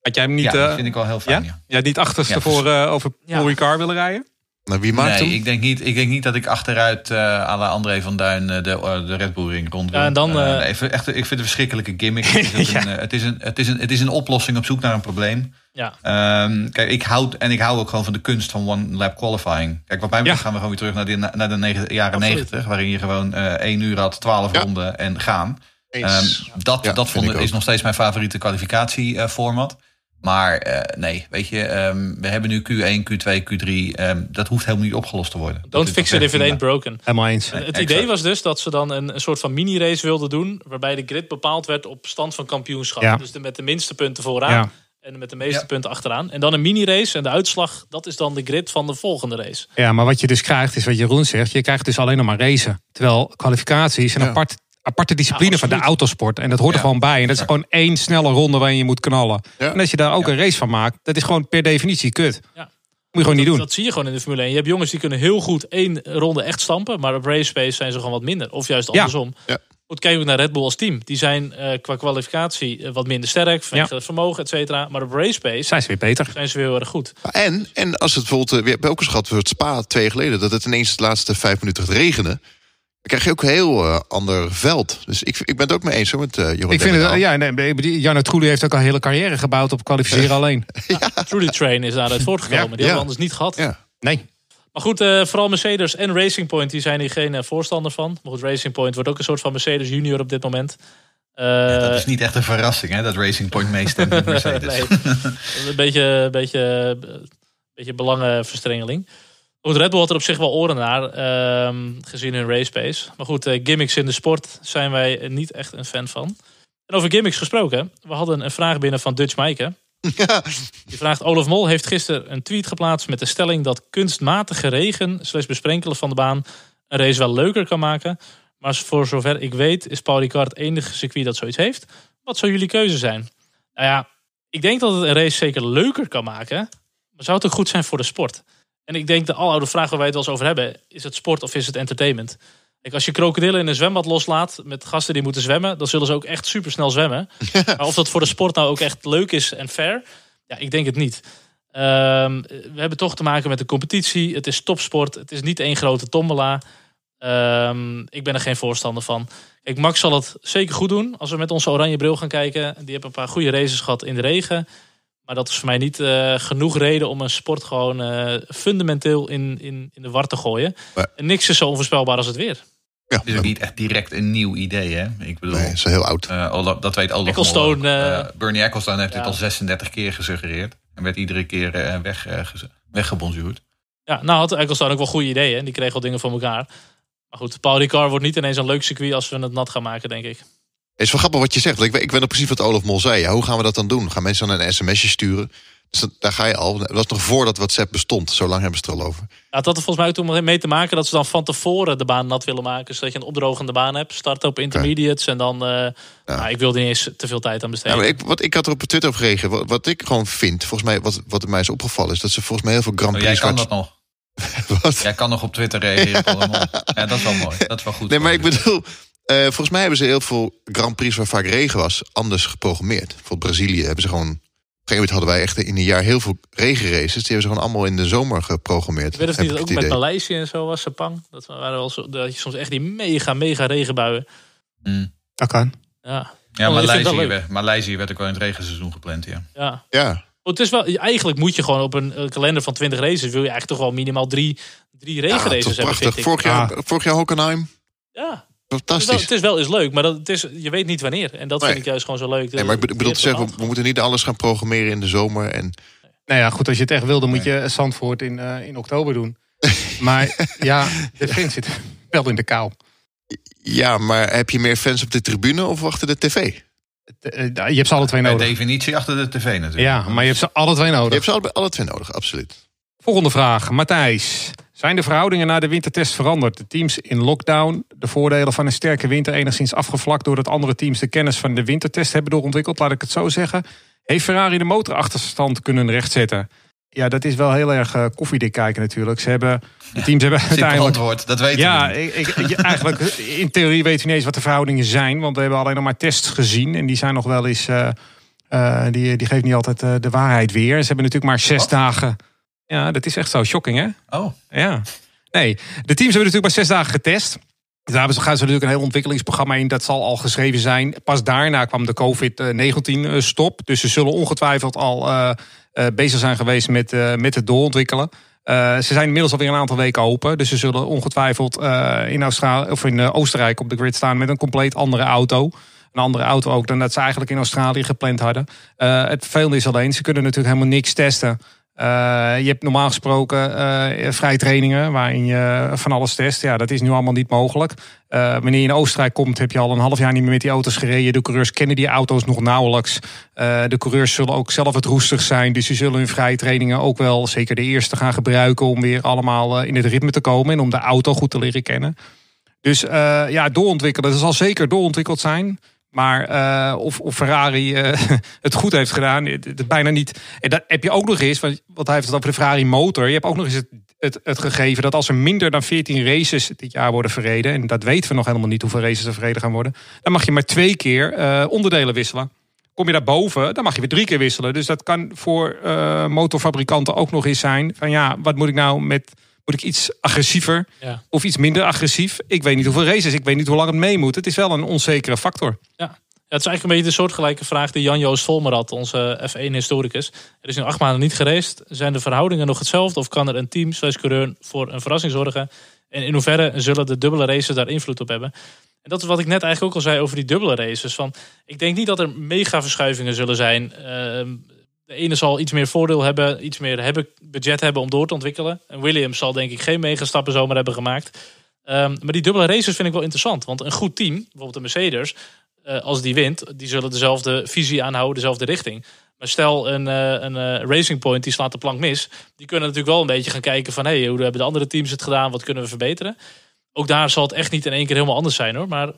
Had jij hem niet... Ja, dat vind ik wel heel fijn, ja? ja. niet achterstevoor ja, over Paul Ricard willen rijden? Nou, wie maakt nee, hem? Ik denk, niet, ik denk niet dat ik achteruit uh, à la André van Duin de, de Red Bull ring rond ja, en dan, uh, even, echt, ik vind het een verschrikkelijke gimmick. het, is een, het, is een, het, is een, het is een oplossing op zoek naar een probleem. Ja. Um, kijk, ik hou, en ik hou ook gewoon van de kunst van one lap qualifying. Kijk, wat mij betreft gaan we gewoon weer terug naar de, naar de negen, jaren negentig. Waarin je gewoon uh, één uur had, twaalf ja. ronden en gaan. Um, dat dat vond, is nog steeds mijn favoriete kwalificatieformat. Uh, maar uh, nee, weet je, um, we hebben nu Q1, Q2, Q3. Um, dat hoeft helemaal niet opgelost te worden. Don't fix it if it ain't broken. Helemaal eens. het idee was dus dat ze dan een, een soort van mini-race wilden doen... waarbij de grid bepaald werd op stand van kampioenschap. Ja. Dus de, met de minste punten vooraan. Ja. En met de meeste ja. punten achteraan. En dan een mini-race. En de uitslag, dat is dan de grid van de volgende race. Ja, maar wat je dus krijgt, is wat Jeroen zegt. Je krijgt dus alleen nog maar racen. Terwijl kwalificatie is een ja. apart, aparte discipline ja, van de autosport. En dat hoort er gewoon bij. En dat is gewoon één snelle ronde waarin je moet knallen. En als je daar ook een race van maakt, dat is gewoon per definitie kut. Ja. Moet je gewoon dat, niet doen. Dat zie je gewoon in de Formule 1. Je hebt jongens die kunnen heel goed één ronde echt stampen. Maar op race space zijn ze gewoon wat minder. Of juist andersom. Ja. Goed, kijken we naar Red Bull als team. Die zijn eh, qua kwalificatie eh, wat minder sterk, vanwege vermogen, et cetera. Maar op race pace Zijn ze weer beter. zijn ze weer heel erg goed. En, en als het bijvoorbeeld, eh, we hebben ook eens gehad voor het Spa twee jaar geleden, dat het ineens de laatste vijf minuten gaat regenen. Dan krijg je ook een heel eh, ander veld. Dus ik, ik ben het ook mee eens hoor, met eh Jeroen Ik vind het, ja, nee, Trulli heeft ook al een hele carrière gebouwd op kwalificeren alleen. Truly Train is daaruit voortgekomen. Ja, die hebben ja. we anders niet gehad. Ja. Nee. Maar goed, eh, vooral Mercedes en Racing Point die zijn hier geen voorstander van. Maar goed, Racing Point wordt ook een soort van Mercedes junior op dit moment. Eh, dat is niet echt een verrassing, hè, dat Racing Point meestemt met Mercedes. nee, een beetje, een beetje, een beetje belangenverstrengeling. Goed, Red Bull had er op zich wel oren naar, ehm, gezien hun race pace. Maar goed, eh, gimmicks in de sport zijn wij niet echt een fan van. En over gimmicks gesproken, we hadden een vraag binnen van Dutch Maaike. Die vraagt, Olaf Mol heeft gisteren een tweet geplaatst met de stelling dat kunstmatige regen slash besprenkelen van de baan een race wel leuker kan maken. Maar voor zover ik weet is Paul Ricard het enige circuit dat zoiets heeft. Wat zou jullie keuze zijn? Nou ja, ik denk dat het een race zeker leuker kan maken. Maar zou het ook goed zijn voor de sport? En ik denk de aloude vraag waar wij het wel eens over hebben. Is het sport of is het entertainment? Kijk, als je krokodillen in een zwembad loslaat met gasten die moeten zwemmen, dan zullen ze ook echt supersnel zwemmen. Maar of dat voor de sport nou ook echt leuk is en fair, ja, ik denk het niet. Ehm, we hebben toch te maken met een competitie. Het is topsport. Het is niet één grote tombola. Ehm, ik ben er geen voorstander van. Kijk, Max zal het zeker goed doen als we met onze oranje bril gaan kijken. Die hebben een paar goede races gehad in de regen. Maar dat is voor mij niet eh, genoeg reden om een sport gewoon eh, fundamenteel in, in, in de war te gooien. En niks is zo onvoorspelbaar als het weer. Ja, Het is ook niet echt direct een nieuw idee, hè? Ik bedoel, nee, is heel oud. eh, Olaf- dat weet Olaf Ecclestone, Bernie Ecclestone heeft dit al 36 keer gesuggereerd. En werd iedere keer eh, weg, eh, weggebonzuurd. Ja, nou had Ecclestone ook wel goede ideeën. En die kreeg wel dingen voor elkaar. Maar goed, Paul Ricard wordt niet ineens een leuk circuit als we het nat gaan maken, denk ik. Het is wel grappig wat je zegt. want Ik weet, ik weet nog precies wat Olaf Mol zei. Ja, hoe gaan we dat dan doen? Gaan mensen dan een sms'je sturen? Dus dat- daar ga je al. Dat was nog voordat WhatsApp bestond. Zo lang hebben ze het er al over. Ja, het had er volgens mij ook toen mee te maken dat ze dan van tevoren de baan nat willen maken. Zodat je een opdrogende baan hebt. Starten op intermediates en dan... eh nou, ik wilde niet eens te veel tijd aan Ja, besteden. maar ik, wat, ik had er op Twitter op gereageerd. Wat, wat ik gewoon vind, volgens mij, wat, wat mij is opgevallen, is dat ze volgens mij heel veel Grand Oh, jij Prix. kan dat nog. Wat? Jij kan nog op Twitter reageren. Ja, dat is wel mooi. Dat is wel goed. Nee, maar ik bedoel, eh, volgens mij hebben ze heel veel Grand Prix waar vaak regen was, anders geprogrammeerd. Bijvoorbeeld Brazilië hebben ze gewoon. Op een gegeven moment hadden wij echt in een jaar heel veel regenraces. Die hebben ze gewoon allemaal in de zomer geprogrammeerd. ik weet of niet dat ook met. Maleisië en zo was, Sepang. Dat waren wel zo, dat je soms echt die mega, mega regenbuien. Mm. Dat kan. Ja, Ja, Oh, Maleisië, werd- Maleisië werd ook wel in het regenseizoen gepland, ja. ja. Ja, Het is wel, eigenlijk moet je gewoon op een kalender van 20 races... wil je eigenlijk toch wel minimaal drie, drie regenraces hebben, vind prachtig. ik. Vorig jaar, vorig jaar Hockenheim. Ja, het is, wel, Fantastisch. het is wel eens leuk, maar dat, het is, je weet niet wanneer. En dat Nee. vind ik juist gewoon zo leuk. Nee, maar ik bedoel, ik bedoel te Het zeggen, we moeten niet alles gaan programmeren in de zomer. En Nou ja, goed, als je het echt wil, dan moet je Zandvoort in, eh, in oktober doen. maar ja, de fans zitten wel in de kou. ja, maar heb je meer fans op de tribune of achter de tv? Eh, Je hebt ze alle twee Bij nodig. definitie achter de tv natuurlijk. Ja, maar je hebt ze alle twee Je nodig. hebt ze allebei, alle twee nodig, absoluut. Volgende vraag, Matthijs. Zijn de verhoudingen na de wintertest veranderd? De teams in lockdown, de voordelen van een sterke winter enigszins afgevlakt doordat andere teams de kennis van de wintertest hebben doorontwikkeld, laat ik het zo zeggen. Heeft Ferrari de motorachterstand kunnen rechtzetten? Ja, dat is wel heel erg eh, koffiedik kijken natuurlijk. Ze hebben, de teams hebben uiteindelijk antwoord, dat weten Ja, we ik, eigenlijk in theorie weten we niet eens wat de verhoudingen zijn. Want we hebben alleen nog maar tests gezien. En die zijn nog wel eens. eh, eh, die, die geven niet altijd de waarheid weer. Ze hebben natuurlijk maar zes Wat? dagen. Ja, dat is echt zo shocking, hè? Oh, Ja. Nee, de teams hebben natuurlijk maar zes dagen getest. Daar hebben ze, gaan ze natuurlijk een heel ontwikkelingsprogramma in. Dat zal al geschreven zijn. Pas daarna kwam de COVID-19 stop. Dus ze zullen ongetwijfeld al eh, eh, bezig zijn geweest met, eh, met het doorontwikkelen. Eh, ze zijn inmiddels alweer een aantal weken open. Dus ze zullen ongetwijfeld eh, in, Australië, of in eh, Oostenrijk op de grid staan met een compleet andere auto. Een andere auto ook dan dat ze eigenlijk in Australië gepland hadden. Eh, het vervelende is alleen, ze kunnen natuurlijk helemaal niks testen. Eh, je hebt normaal gesproken eh vrije trainingen waarin je van alles test. Ja, dat is nu allemaal niet mogelijk. Eh, wanneer je in Oostenrijk komt, heb je al een half jaar niet meer met die auto's gereden. De coureurs kennen die auto's nog nauwelijks. De coureurs zullen ook zelf het roestig zijn. Dus die zullen hun vrije trainingen ook wel, zeker de eerste, gaan gebruiken om weer allemaal in het ritme te komen en om de auto goed te leren kennen. Dus ja, doorontwikkelen. Dat zal zeker doorontwikkeld zijn. Maar eh, of, of Ferrari eh, het goed heeft gedaan, het, bijna niet. En dat heb je ook nog eens, want, want hij heeft het over de Ferrari motor. Je hebt ook nog eens het, het, gegeven dat als er minder dan 14 races dit jaar worden verreden, en dat weten we nog helemaal niet hoeveel races er verreden gaan worden, dan mag je maar twee keer uh, onderdelen wisselen. Kom je daarboven, dan mag je weer drie keer wisselen. Dus dat kan voor motorfabrikanten ook nog eens zijn. Van ja, wat moet ik nou met. Ik iets agressiever Ja. of iets minder agressief? Ik weet niet hoeveel races, ik weet niet hoe lang het mee moet. Het is wel een onzekere factor. Ja, het is eigenlijk een beetje de soortgelijke vraag die Jan-Joost Volmer had, onze F1-historicus. Er is nu acht maanden niet geraced. Zijn de verhoudingen nog hetzelfde of kan er een team slash coureur voor een verrassing zorgen? En in hoeverre zullen de dubbele races daar invloed op hebben? En dat is wat ik net eigenlijk ook al zei over die dubbele races. Van, ik denk niet dat er mega verschuivingen zullen zijn. Ehm, de ene zal iets meer voordeel hebben, iets meer hebben, budget hebben om door te ontwikkelen. En Williams zal denk ik geen megastappen zomaar hebben gemaakt. Ehm, maar die dubbele races vind ik wel interessant. Want een goed team, bijvoorbeeld de Mercedes, uh, als die wint, die zullen dezelfde visie aanhouden, dezelfde richting. Maar stel een, uh, een uh, Racing Point die slaat de plank mis. Die kunnen natuurlijk wel een beetje gaan kijken van... Hey, hoe hebben de andere teams het gedaan? Wat kunnen we verbeteren? Ook daar zal het echt niet in één keer helemaal anders zijn hoor. Maar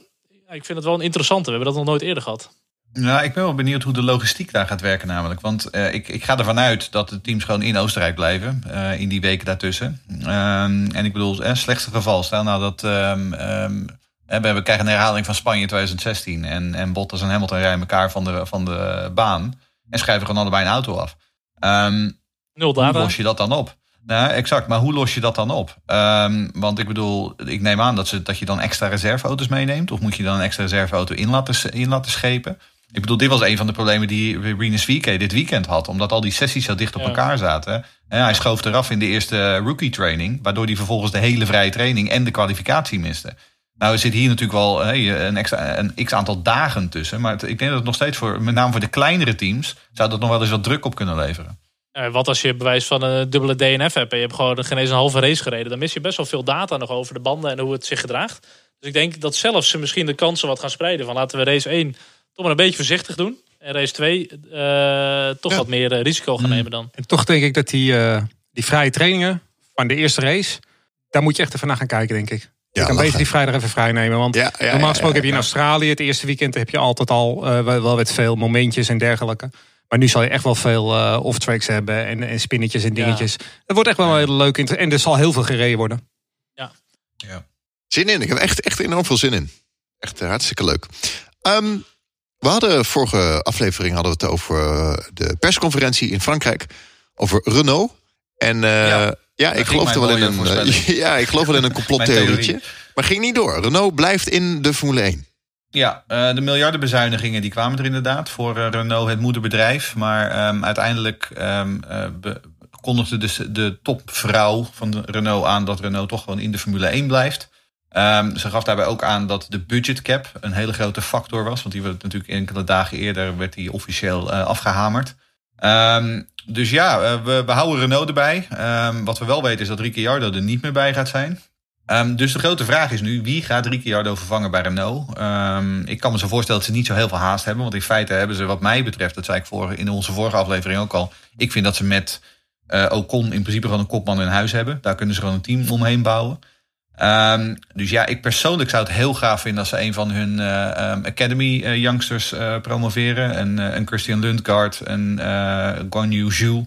ik vind het wel een interessante. We hebben dat nog nooit eerder gehad. Nou, ik ben wel benieuwd hoe de logistiek daar gaat werken namelijk. Want uh, ik, ik ga ervan uit dat de teams gewoon in Oostenrijk blijven. Uh, in die weken daartussen. Um, en ik bedoel, eh, slechtste geval. Stel nou dat... Um, um, we krijgen een herhaling van Spanje 2016. En, en Bottas en Hamilton rijden elkaar van de, van de baan. En schrijven gewoon allebei een auto af. Nul data. Hoe los je dat dan op? Nou, exact. Maar hoe los je dat dan op? Um, want ik bedoel, ik neem aan dat, ze, dat je dan extra reserveauto's meeneemt. Of moet je dan een extra reserveauto in laten, in laten schepen? Ik bedoel, dit was een van de problemen die Rinus VK dit weekend had. Omdat al die sessies zo dicht op Ja. elkaar zaten. En hij schoof eraf in de eerste rookie training. Waardoor hij vervolgens de hele vrije training en de kwalificatie miste. Nou er zit hier natuurlijk wel hey, een, extra, een x aantal dagen tussen. Maar het- ik denk dat het nog steeds voor, met name voor de kleinere teams... zou dat nog wel eens wat druk op kunnen leveren. Wat als je bewijs van een dubbele DNF hebt en je hebt gewoon geen eens een halve race gereden. Dan mis je best wel veel data nog over de banden en hoe het zich gedraagt. Dus ik denk dat zelfs ze misschien de kansen wat gaan spreiden. Van laten we race 1 toch maar een beetje voorzichtig doen. En race 2 eh, toch Ja. wat meer eh, risico gaan Mm. nemen dan. En toch denk ik dat die, eh, die vrije trainingen van de eerste race, daar moet je echt even naar gaan kijken, denk ik. Ja, je kan lachen. beter die vrijdag even vrij nemen. Want Ja, ja, normaal ja, gesproken ja, heb je in. Australië het eerste weekend heb je altijd al eh, wel wel met veel momentjes en dergelijke. Maar nu zal je echt wel veel eh, off-tracks hebben en, en spinnetjes en Ja. dingetjes. Het wordt echt wel een hele leuke inter- En er zal heel veel gereden worden. Ja. Zin in. Ik heb echt, echt enorm veel zin in. Echt hartstikke leuk. Ehm, we hadden vorige aflevering hadden we het over eh, de persconferentie in Frankrijk. Over Renault. En eh, ja, Ja, ik mijn wel in een, eh, ja, ik geloof wel in een complottheorietje. theorie. Maar ging niet door. Renault blijft in de Formule 1. Ja, eh, de miljardenbezuinigingen die kwamen er inderdaad voor eh, Renault, het moederbedrijf. Maar ehm, uiteindelijk eh, be- kondigde dus de topvrouw van Renault aan dat Renault toch gewoon in de Formule 1 blijft. Ehm, ze gaf daarbij ook aan dat de budgetcap een hele grote factor was. Want die werd natuurlijk enkele dagen eerder werd die officieel eh, afgehamerd. Ehm, dus ja, eh, we, we houden Renault erbij. Ehm, wat we wel weten is dat Ricciardo er niet meer bij gaat zijn. Dus de grote vraag is nu, wie gaat Ricciardo vervangen bij Renault? Ik kan me zo voorstellen dat ze niet zo heel veel haast hebben. Want in feite hebben ze wat mij betreft, dat zei ik in onze vorige aflevering ook al. Ik vind dat ze met eh Ocon in principe gewoon een kopman in huis hebben. Daar kunnen ze gewoon een team omheen bouwen. Ehm, dus ja, ik persoonlijk zou het heel gaaf vinden als ze een van hun eh, ehm, Academy eh, youngsters eh, promoveren. En, een Christian Lundgaard en Guan Yu Zhu,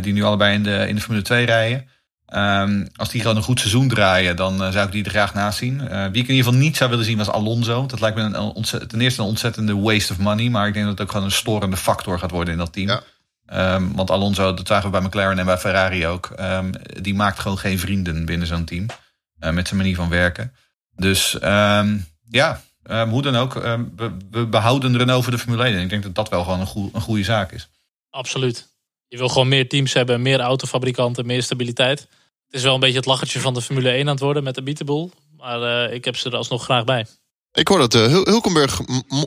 die nu allebei in de, in de Formule 2 rijden. Ehm, als die gewoon een goed seizoen draaien, dan zou ik die er graag naast zien. Wie ik in ieder geval niet zou willen zien was Alonso. Dat lijkt me een ten eerste een ontzettende waste of money. Maar ik denk dat het ook gewoon een storende factor gaat worden in dat team. Ja. Want Alonso, dat zagen we bij McLaren en bij Ferrari ook. die maakt gewoon geen vrienden binnen zo'n team. Eh, met zijn manier van werken. Dus ehm, ja, ehm, hoe dan ook. ehm, we, we behouden Renault voor de Formule 1. En ik denk dat dat wel gewoon een, goe- een goede zaak is. Absoluut. Je wil gewoon meer teams hebben, meer autofabrikanten, meer stabiliteit. Het is wel een beetje het lachertje van de Formule 1 aan het worden met de Beatable. Maar eh, ik heb ze er alsnog graag bij. Ik hoor dat eh, Hul- Hulkenberg...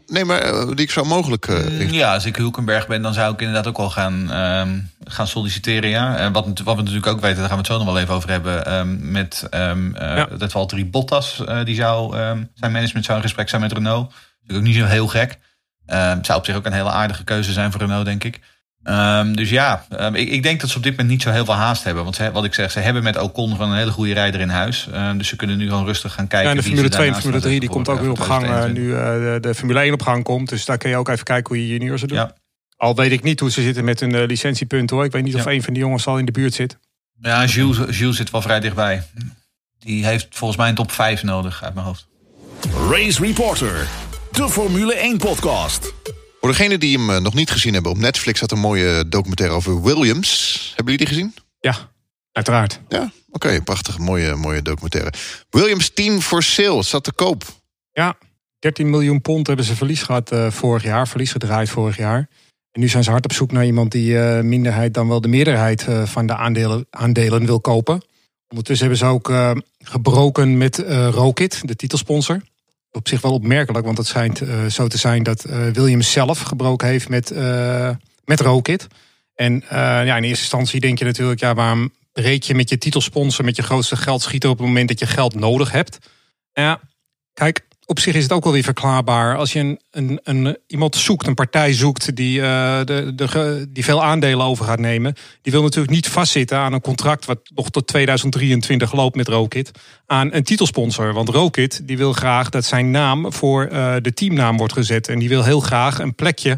Nee, maar eh, die ik zo mogelijk... eh, Mm, Ja, als ik Hulkenberg ben, dan zou ik inderdaad ook wel gaan, ehm, gaan solliciteren. Ja. En wat, wat we natuurlijk ook weten, daar gaan we het zo nog wel even over hebben. ehm, met ehm eh Ja. dat Valtteri Bottas, eh, die zou, ehm, zijn management zou in gesprek zijn met Renault. Natuurlijk ook niet zo heel gek. Ehm, zou op zich ook een hele aardige keuze zijn voor Renault, denk ik. Ehm, dus ja, ehm, ik, ik denk dat ze op dit moment niet zo heel veel haast hebben. Want ze, wat ik zeg, ze hebben met Ocon gewoon een hele goede rijder in huis. Ehm, dus ze kunnen nu gewoon rustig gaan kijken. Ja, en de wie Formule ze 2 en de Formule 3 die komt ook weer op gang eh, 2022. nu eh, de, de Formule 1 op gang komt. Dus daar kun je ook even kijken hoe je juniors het doet. Ja. Al weet ik niet hoe ze zitten met hun eh, licentiepunten hoor. Ik weet niet of een van die jongens al in de buurt zit. Ja, Jules, Jules zit wel vrij dichtbij. Die heeft volgens mij een top 5 nodig uit mijn hoofd. Race Reporter, de Formule 1 podcast. Voor degenen die hem eh, nog niet gezien hebben, op Netflix had een mooie documentaire over Williams. Hebben jullie die gezien? Ja, uiteraard. Ja, oké, prachtig, mooie, mooie documentaire. Williams Team for Sale staat te koop. Ja, 13 miljoen pond hebben ze verlies gehad eh, vorig jaar, verlies gedraaid vorig jaar. En nu zijn ze hard op zoek naar iemand die eh, minderheid dan wel de meerderheid van de aandelen, aandelen wil kopen. Ondertussen hebben ze ook gebroken met Rokit, de titelsponsor. Op zich wel opmerkelijk, want het schijnt eh, zo te zijn dat eh, Williams zelf gebroken heeft met, eh met Rokit. En ja, in eerste instantie denk je natuurlijk, ja, waarom breek je met je titelsponsor, met je grootste geldschieter op het moment dat je geld nodig hebt? Ja, kijk, op zich is het ook wel weer verklaarbaar. Als je een, een, een, iemand zoekt, een partij zoekt die, eh, de, de, die veel aandelen over gaat nemen. Die wil natuurlijk niet vastzitten aan een contract wat nog tot 2023 loopt met Rokit. Aan een titelsponsor. Want Rokit die wil graag dat zijn naam voor eh, de teamnaam wordt gezet. En die wil heel graag een plekje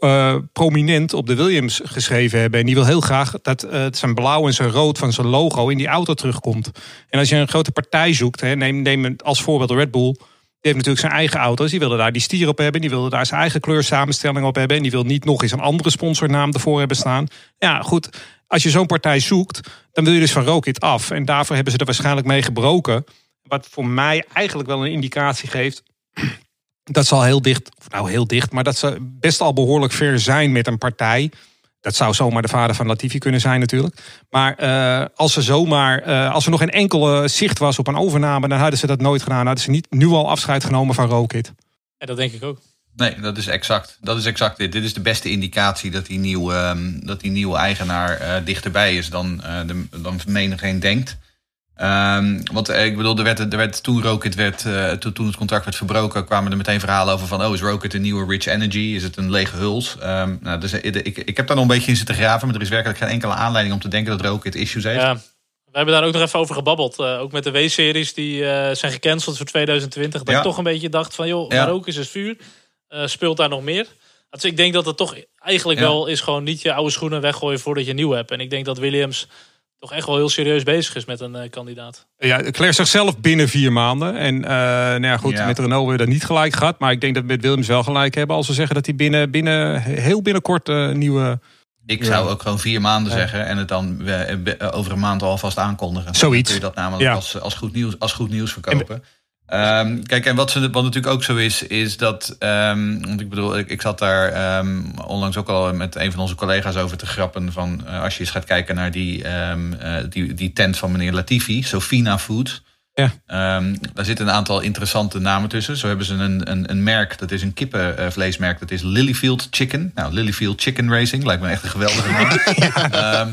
eh, prominent op de Williams geschreven hebben. En die wil heel graag dat eh, zijn blauw en zijn rood van zijn logo in die auto terugkomt. En als je een grote partij zoekt, hè, neem, neem als voorbeeld Red Bull. Die heeft natuurlijk zijn eigen auto's. Die wilde daar die stier op hebben. Die wilde daar zijn eigen kleursamenstelling op hebben. En die wil niet nog eens een andere sponsornaam ervoor hebben staan. Ja, goed. Als je zo'n partij zoekt, dan wil je dus van Rokit af. En daarvoor hebben ze er waarschijnlijk mee gebroken. Wat voor mij eigenlijk wel een indicatie geeft dat ze al heel dicht, nou heel dicht, maar dat ze best al behoorlijk ver zijn met een partij. Dat zou zomaar de vader van Latifi kunnen zijn natuurlijk. Maar eh, als ze zomaar, eh, als er nog geen enkele zicht was op een overname, dan hadden ze dat nooit gedaan. Dan hadden ze niet nu al afscheid genomen van Rokit. En dat denk ik ook. Nee, dat is exact. Dat is exact dit. Dit is de beste indicatie dat die nieuwe, ehm, dat die nieuwe eigenaar eh, dichterbij is dan, eh de, dan menigeen denkt. Ehm, want eh, ik bedoel, er werd, er werd, toen Rocket werd, eh, toen, toen het contract werd verbroken, kwamen er meteen verhalen over van, oh, is Rocket een nieuwe Rich Energy? Is het een lege huls? Ehm, nou, dus, eh, ik, ik heb daar nog een beetje in zitten graven, maar er is werkelijk geen enkele aanleiding om te denken dat Rocket issues heeft. Ja, we hebben daar ook nog even over gebabbeld. ook met de W-series die zijn gecanceld voor 2020. Dat Ja. ik toch een beetje dacht van, joh, Ja. ook is het vuur. Speelt daar nog meer? Dus ik denk dat het toch eigenlijk Ja. wel is gewoon niet je oude schoenen weggooien voordat je een nieuw hebt. En ik denk dat Williams toch echt wel heel serieus bezig is met een eh, kandidaat. Ja, Leclerc zegt zelf binnen vier maanden. En eh nou ja, goed, Ja. met Renault hebben we dat niet gelijk gehad. Maar ik denk dat we met Williams wel gelijk hebben. Als ze zeggen dat hij binnen, binnen heel binnenkort eh, een nieuwe... Ik zou ook gewoon vier maanden zeggen en het dan eh, over een maand alvast aankondigen. Zoiets. Dan kun je dat namelijk Ja. als, als, goed nieuws, als goed nieuws verkopen. Ehm, kijk, en wat, ze, wat natuurlijk ook zo is, is dat. ehm, want ik bedoel, ik, ik zat daar ehm, onlangs ook al met een van onze collega's over te grappen. Van eh, als je eens gaat kijken naar die, eh, die, die tent van meneer Latifi, Sofina Food. Ja. Daar zitten een aantal interessante namen tussen. Zo hebben ze een, een, een merk, dat is een kippenvleesmerk, dat is Lilyfield Chicken. Nou, Lilyfield Chicken Racing lijkt me echt een geweldige naam. Ehm,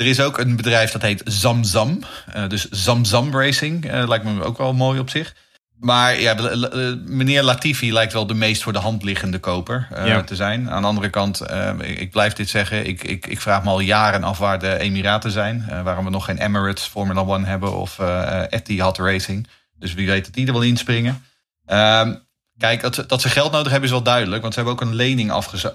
er is ook een bedrijf dat heet Zamzam. Eh, dus Zamzam Racing eh, lijkt me ook wel mooi op zich. Maar ja, meneer Latifi lijkt wel de meest voor de hand liggende koper eh, Ja. te zijn. Aan de andere kant, ik, blijf dit zeggen. Ik, ik, ik vraag me al jaren af waar de Emiraten zijn. Waarom we nog geen Emirates Formula One hebben of Etihad Racing. Dus wie weet dat die er wel inspringen. Ehm, kijk, dat, ze- dat ze geld nodig hebben is wel duidelijk. Want ze hebben ook een lening afges-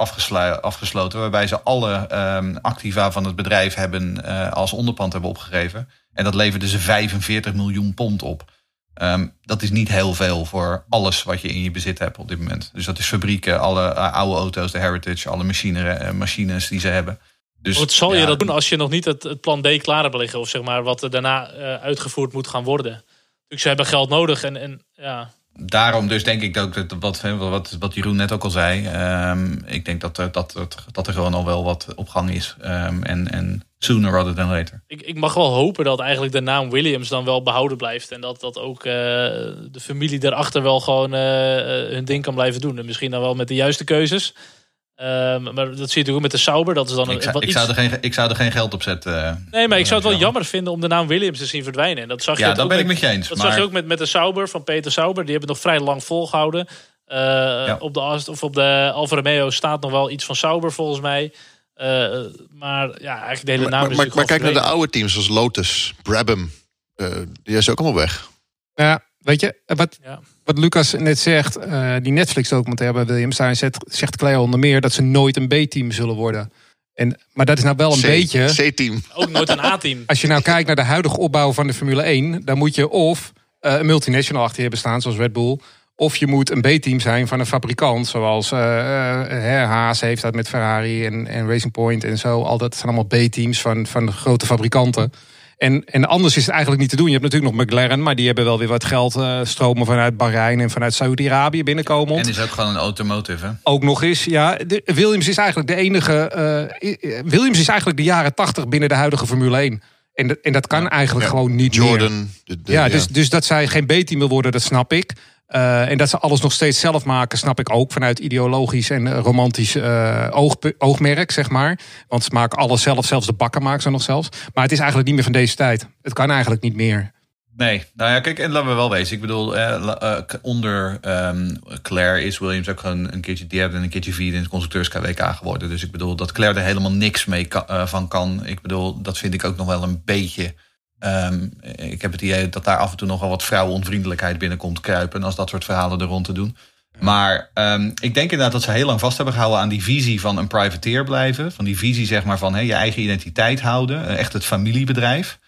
afgesloten. Waarbij ze alle ehm, activa van het bedrijf hebben, eh, als onderpand hebben opgegeven. En dat leverde ze 45 miljoen pond op. Ehm, dat is niet heel veel voor alles wat je in je bezit hebt op dit moment. Dus dat is fabrieken, alle eh, oude auto's, de Heritage, alle machine, eh, machines die ze hebben. Dus, Wat zal je dat doen als je nog niet het, het plan D klaar hebt liggen? Of zeg maar wat er daarna uitgevoerd moet gaan worden? Natuurlijk, ze hebben geld nodig. En, en ja, Daarom dus denk ik dat wat, wat, wat Jeroen net ook al zei. ehm, ik denk dat dat, dat, er gewoon al wel wat op gang is. Ehm, en, en sooner rather than later. ik, ik mag wel hopen dat eigenlijk de naam Williams dan wel behouden blijft. En dat, dat ook eh, de familie daarachter wel gewoon eh, eh, hun ding kan blijven doen. En misschien dan wel met de juiste keuzes. Ehm, maar dat zie je natuurlijk ook met de Sauber. Dat is dan Ik zou, wat ik, iets... zou er geen, ik zou er geen geld op zetten. eh. Nee, maar ik zou het wel Ja. jammer vinden om de naam Williams te zien verdwijnen. En dat zag je Ja, dat ook ben ik met- met je eens. Dat maar zag je ook met, met de Sauber van Peter Sauber. Die hebben het nog vrij lang volgehouden. Eh, op, de, of op de Alfa Romeo staat nog wel iets van Sauber volgens mij. Eh, maar ja, eigenlijk de hele Maar, naam maar, is maar, natuurlijk maar kijk naar de oude teams zoals Lotus, Brabham. eh, die is ook allemaal weg. Ja, weet je, wat, Ja. Wat Lucas net zegt, eh, die Netflix documentaire bij Williams, daar zegt, zegt Claire onder meer dat ze nooit een B-team zullen worden. En, maar dat is nou wel een C- beetje... C-team. Ook nooit een A-team. Als je nou kijkt naar de huidige opbouw van de Formule 1, dan moet je of eh, een multinational achter je hebben staan, zoals Red Bull. Of je moet een B-team zijn van een fabrikant, zoals eh, hè, Haas heeft dat met Ferrari en, en Racing Point en zo. Al dat zijn allemaal B-teams van, van grote fabrikanten. En, en anders is het eigenlijk niet te doen. Je hebt natuurlijk nog McLaren, maar die hebben wel weer wat geld eh, stromen vanuit Bahrein en vanuit Saudi-Arabië binnenkomen. En is ook gewoon een automotive, hè? Ook nog eens, ja. De, Williams is eigenlijk de enige. eh, i- Williams is eigenlijk de jaren 80 binnen de huidige Formule 1. En, dat- en dat kan eigenlijk Ja. gewoon niet meer. Jordan. de- de- Ja, dus, dus dat zij geen B-team wil worden, dat snap ik. Eh, en dat ze alles nog steeds zelf maken, snap ik ook. Vanuit ideologisch en eh, romantisch eh, oog, oogmerk, zeg maar. Want ze maken alles zelf, zelfs de bakken maken ze nog zelfs. Maar het is eigenlijk niet meer van deze tijd. Het kan eigenlijk niet meer. Nee, nou ja, kijk, en laten we wel wezen. Ik bedoel, eh, onder ehm, Claire is Williams ook een keertje derde en een keertje vierde in het constructeurs KWK geworden. Dus ik bedoel, dat Claire er helemaal niks mee van kan. Ik bedoel, dat vind ik ook nog wel een beetje. Ehm, ik heb het idee dat daar af en toe nog wel wat vrouwenonvriendelijkheid binnenkomt kruipen. Als dat soort verhalen er rond te doen. Maar ehm, ik denk inderdaad dat ze heel lang vast hebben gehouden aan die visie van een privateer blijven. Van die visie zeg maar van je eigen identiteit houden. eh, Echt het familiebedrijf.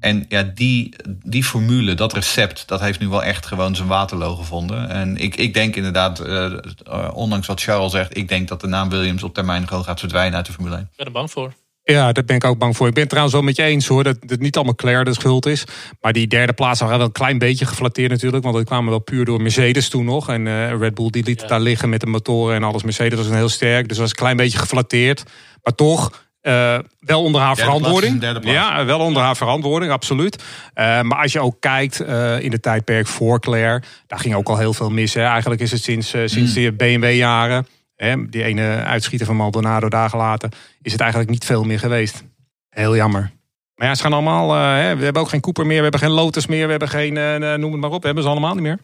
En ja, die, die formule, dat recept, dat heeft nu wel echt gewoon zijn waterloo gevonden. En ik, ik denk inderdaad, eh, eh, ondanks wat Charles zegt, ik denk dat de naam Williams op termijn gewoon gaat verdwijnen uit de Formule 1. Ik ben er bang voor. Ja, daar ben ik ook bang voor. Ik ben het trouwens wel met je eens hoor. Dat het niet allemaal Claire de schuld is. Maar die derde plaats waren wel een klein beetje geflatteerd natuurlijk. Want dat kwamen wel puur door Mercedes toen nog. En eh, Red Bull die liet het daar liggen met de motoren en alles. Mercedes was een heel sterk. Dus was een klein beetje geflatteerd. Maar toch. eh, wel onder haar Derde verantwoording. plaats. Ja, wel onder haar verantwoording, absoluut. Eh, maar als je ook kijkt in de tijdperk voor Claire, daar ging ook al heel veel mis. Hè. Eigenlijk is het sinds, sinds Mm. de BMW-jaren, die ene uitschieter van Maldonado dagen later, is het eigenlijk niet veel meer geweest. Heel jammer. Maar ja, ze gaan allemaal. eh, hè, we hebben ook geen Cooper meer, we hebben geen Lotus meer, we hebben geen. eh, noem het maar op, hebben ze allemaal niet meer.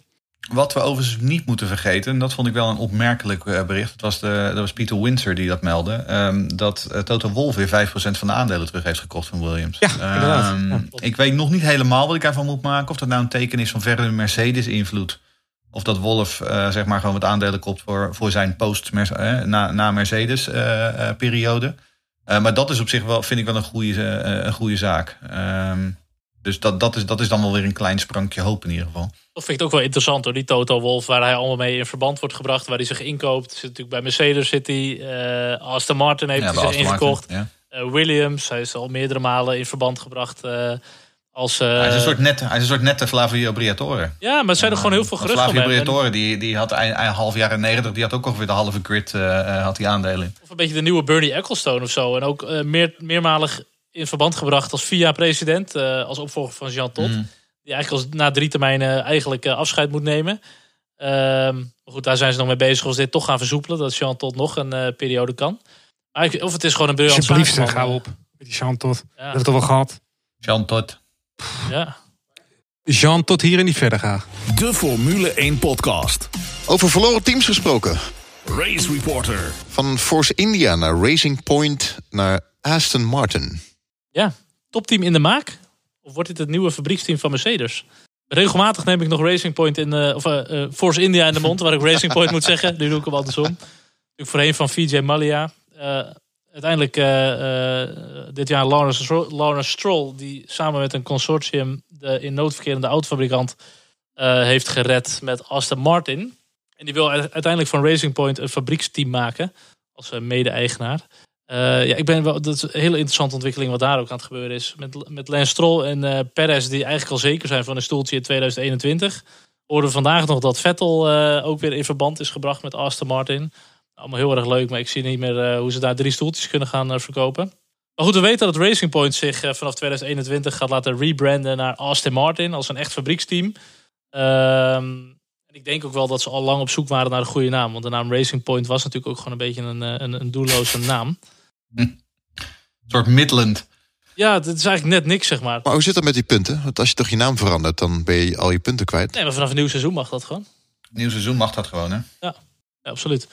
Wat we overigens niet moeten vergeten, en dat vond ik wel een opmerkelijk eh, bericht. Dat was, de, dat was Peter Windsor die dat meldde. ehm, dat eh, Toto Wolff weer 5% van de aandelen terug heeft gekocht van Williams. Ja. Ehm, Ja. Ik weet nog niet helemaal wat ik daarvan moet maken. Of dat nou een teken is van verdere Mercedes-invloed. Of dat Wolf eh, zeg maar gewoon wat aandelen koopt voor, voor zijn post eh, na, na Mercedes-periode. Eh, maar dat is op zich wel, vind ik wel een goede, eh, een goede zaak. Ehm, dus dat, dat, is, dat is dan wel weer een klein sprankje hoop in ieder geval. Dat vind ik ook wel interessant hoor, die Toto Wolf, waar hij allemaal mee in verband wordt gebracht, waar hij zich inkoopt. Zit natuurlijk bij Mercedes zit hij, eh, Aston Martin heeft hij zich ingekocht. ja. Eh, Williams, hij is al meerdere malen in verband gebracht eh, als... eh, hij, is een soort nette, hij is een soort nette Flavio Briatore. ja, maar er zijn er gewoon heel veel geruchten Flavio. En- Briatore, die, die had eind, eind half jaren 90, die had ook ongeveer de halve grid eh, eh, had die aandelen in. Of een beetje de nieuwe Bernie Ecclestone of zo. En ook eh, meer, meermalig in verband gebracht als VIA-president, eh, als opvolger van Jean Todt. Mm. Die eigenlijk als na drie termijnen eigenlijk eh, afscheid moet nemen. Ehm, maar goed, daar zijn ze nog mee bezig als dit toch gaan versoepelen. Dat Jean Todt nog een eh, periode kan. Maar ik- Of het is gewoon een briljant Alsjeblieft, zeg, hou op. Met die Jean tot. Ja. Dat hebben we toch wel gehad. Jean Todt. Ja. Jean tot hier en niet verder gaan. De Formule 1 podcast. Over verloren teams gesproken. Race Reporter. Van Force India naar Racing Point naar Aston Martin. ja, topteam in de maak? Of wordt dit het nieuwe fabrieksteam van Mercedes? Regelmatig neem ik nog Racing Point in de, of eh, eh, Force India in de mond, waar ik Racing Point moet zeggen. Nu doe ik hem andersom. Natuurlijk voorheen van VJ Malia. Uiteindelijk eh, eh, dit jaar Lawrence, Lawrence Stroll, die samen met een consortium de in nood verkerende autofabrikant eh, heeft gered met Aston Martin. En die wil uiteindelijk van Racing Point een fabrieksteam maken als mede-eigenaar. Ja, ik ben wel, dat is een hele interessante ontwikkeling wat daar ook aan het gebeuren is. Met, met Lance Stroll en eh Perez die eigenlijk al zeker zijn van een stoeltje in 2021. Hoorden we vandaag nog dat Vettel ook weer in verband is gebracht met Aston Martin. Allemaal heel erg leuk, maar ik zie niet meer eh, hoe ze daar drie stoeltjes kunnen gaan eh, verkopen. Maar goed, we weten dat Racing Point zich eh, vanaf 2021 gaat laten rebranden naar Aston Martin als een echt fabrieksteam. Ehm, en ik denk ook wel dat ze al lang op zoek waren naar een goede naam. Want de naam Racing Point was natuurlijk ook gewoon een beetje een, een, een doelloze naam. Een soort Midland. Ja, het is eigenlijk net niks, zeg maar. Maar hoe zit dat met die punten? Want als je toch je naam verandert, dan ben je al je punten kwijt. Nee, maar vanaf een nieuw seizoen mag dat gewoon. Nieuw seizoen mag dat gewoon, hè? Ja, absoluut.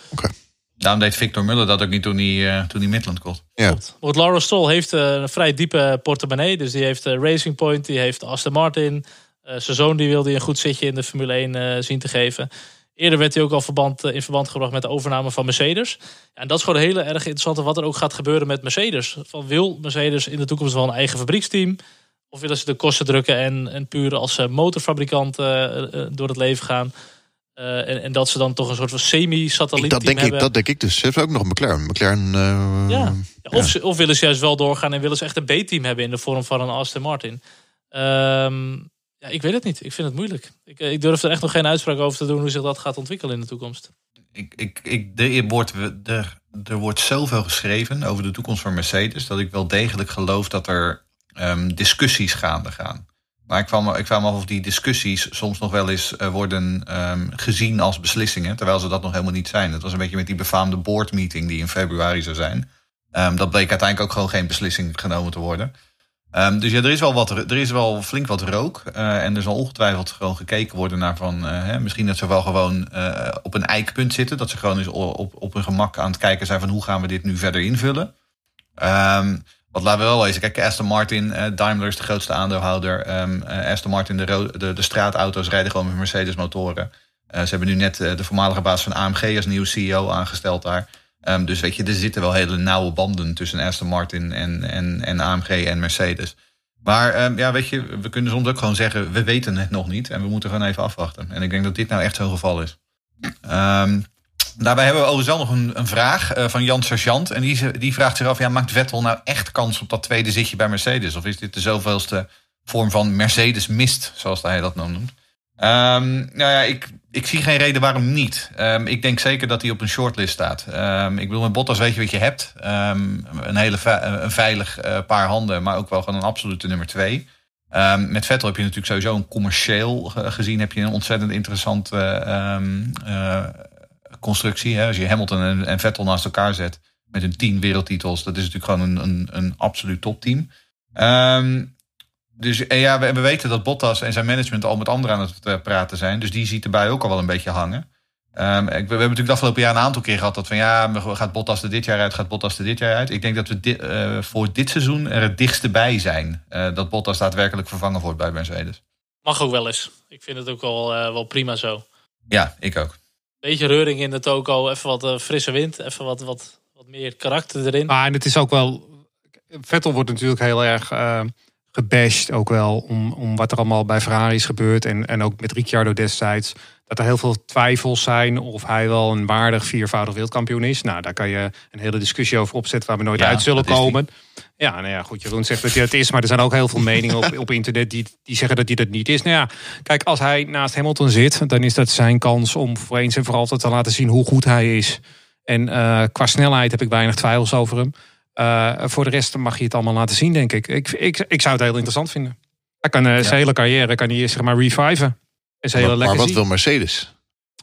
Daarom deed Victor Muller dat ook niet toen hij, eh, toen hij Midland kocht. Ja. Want Laura Stroll heeft eh, een vrij diepe portemonnee. Dus die heeft eh, Racing Point, die heeft Aston Martin. Eh, zijn zoon die wilde een goed zitje in de Formule 1 eh, zien te geven. Eerder werd hij ook al verband, in verband gebracht met de overname van Mercedes. Ja, en dat is gewoon heel erg interessant wat er ook gaat gebeuren met Mercedes. Van wil Mercedes in de toekomst wel een eigen fabrieksteam? Of willen ze de kosten drukken en, en puur als motorfabrikant door het leven gaan? Uh, en, en, dat ze dan toch een soort van semi-satelliet dat denk hebben. Ik, dat denk ik dus. Ze hebben ook nog een McLaren. McLaren uh, ja. Of, Ze, of willen ze juist wel doorgaan en willen ze echt een B-team hebben in de vorm van een Aston Martin. Um, ja, ik weet het niet. Ik vind het moeilijk. Ik, ik, durf er echt nog geen uitspraak over te doen hoe zich dat gaat ontwikkelen in de toekomst. Ik, ik, ik, er, wordt, er, er wordt zoveel geschreven over de toekomst van Mercedes dat ik wel degelijk geloof dat er um, discussies gaande gaan. Maar ik kwam, ik kwam af of die discussies soms nog wel eens uh, worden um, gezien als beslissingen, terwijl ze dat nog helemaal niet zijn. Het was een beetje met die befaamde boardmeeting die in februari zou zijn. Um, dat bleek uiteindelijk ook gewoon geen beslissing genomen te worden. Um, dus ja, er is wel, wat, er is wel flink wat rook. Uh, en er zal ongetwijfeld gewoon gekeken worden naar van... Uh, hè, misschien dat ze wel gewoon op een eikpunt zitten. Dat ze gewoon eens op, op hun gemak aan het kijken zijn van... hoe gaan we dit nu verder invullen. Um, wat laten we wel lezen. Kijk, Aston Martin, uh, Daimler is de grootste aandeelhouder. Um, uh, Aston Martin, de, de, de, straatauto's rijden gewoon met Mercedes motoren. Uh, ze hebben nu net de voormalige baas van AMG als nieuwe CEO aangesteld daar. Um, dus weet je, er zitten wel hele nauwe banden tussen Aston Martin en, en, en AMG en Mercedes. Maar um, ja, weet je, we kunnen soms ook gewoon zeggen, we weten het nog niet. En we moeten gewoon even afwachten. En ik denk dat dit nou echt zo'n geval is. Um, Daarbij hebben we overigens nog een, een vraag uh, van Jan Sergeant. En die, die vraagt zich af, ja, maakt Vettel nou echt kans op dat tweede zitje bij Mercedes? Of is dit de zoveelste vorm van Mercedes mist, zoals hij dat nou noemt? Um, nou ja, ik, ik zie geen reden waarom niet. Um, ik denk zeker dat hij op een shortlist staat. Um, ik bedoel, met Bottas weet je wat je hebt. een hele een veilig uh, paar handen, maar ook wel gewoon een absolute nummer twee. met Vettel heb je natuurlijk sowieso een commercieel gezien... heb je een ontzettend interessant constructie. Hè? Als je Hamilton en, en, Vettel naast elkaar zet met hun tien wereldtitels, dat is natuurlijk gewoon een, een, een absoluut topteam. Um, dus en ja, we, we, weten dat Bottas en zijn management al met anderen aan het uh, praten zijn. Dus die ziet erbij ook al wel een beetje hangen. Um, we, we, hebben natuurlijk de afgelopen jaar een aantal keer gehad dat van ja, gaat Bottas er dit jaar uit, gaat Bottas er dit jaar uit. Ik denk dat we uh, voor dit seizoen er het dichtste bij zijn uh, dat Bottas daadwerkelijk vervangen wordt bij Mercedes. Mag ook wel eens. Ik vind het ook wel, wel prima zo. Ja, ik ook beetje reuring in de toko. Even wat uh, frisse wind. Even wat, wat, wat meer karakter erin. Maar en het is ook wel... Vettel wordt natuurlijk heel erg uh, gebashed ook wel. Om, om wat er allemaal bij Ferrari is gebeurd. En, en ook met Ricciardo destijds. Dat er heel veel twijfels zijn of hij wel een waardig viervoudig wereldkampioen is. Nou, daar kan je een hele discussie over opzetten waar we nooit ja, uit zullen komen. Ja, nou ja, goed, Jeroen zegt dat hij het is. Maar er zijn ook heel veel meningen op, op internet die, die zeggen dat hij dat niet is. Nou ja, kijk, als hij naast Hamilton zit, dan is dat zijn kans om voor eens en voor altijd te laten zien hoe goed hij is. En uh, qua snelheid heb ik weinig twijfels over hem. Uh, voor de rest mag je het allemaal laten zien, denk ik. Ik, ik, ik zou het heel interessant vinden. Hij kan uh, ja. zijn hele carrière kan hij, zeg maar reviven. Is heel maar, lekker maar wat zien. wil Mercedes?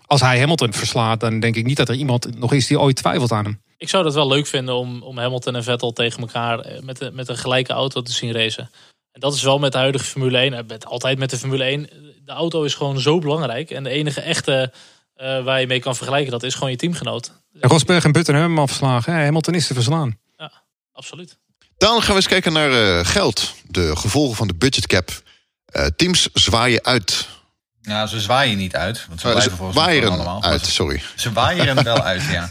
Als hij Hamilton verslaat, dan denk ik niet dat er iemand nog is die ooit twijfelt aan hem. Ik zou dat wel leuk vinden om, om Hamilton en Vettel tegen elkaar met, de, met een gelijke auto te zien racen. En dat is wel met de huidige Formule 1. Met, altijd met de Formule 1. De auto is gewoon zo belangrijk. En de enige echte uh, waar je mee kan vergelijken, dat is gewoon je teamgenoot. En Rosberg en Button hebben hem afgeslagen. Hè? Hamilton is te verslaan. Ja, absoluut. Dan gaan we eens kijken naar uh, geld. De gevolgen van de budgetcap. Uh, teams zwaaien uit. Ja, ze zwaaien niet uit. Want ze, Uh, blijven volgens mij allemaal. uit, sorry. Ze, waaieren wel uit, ja.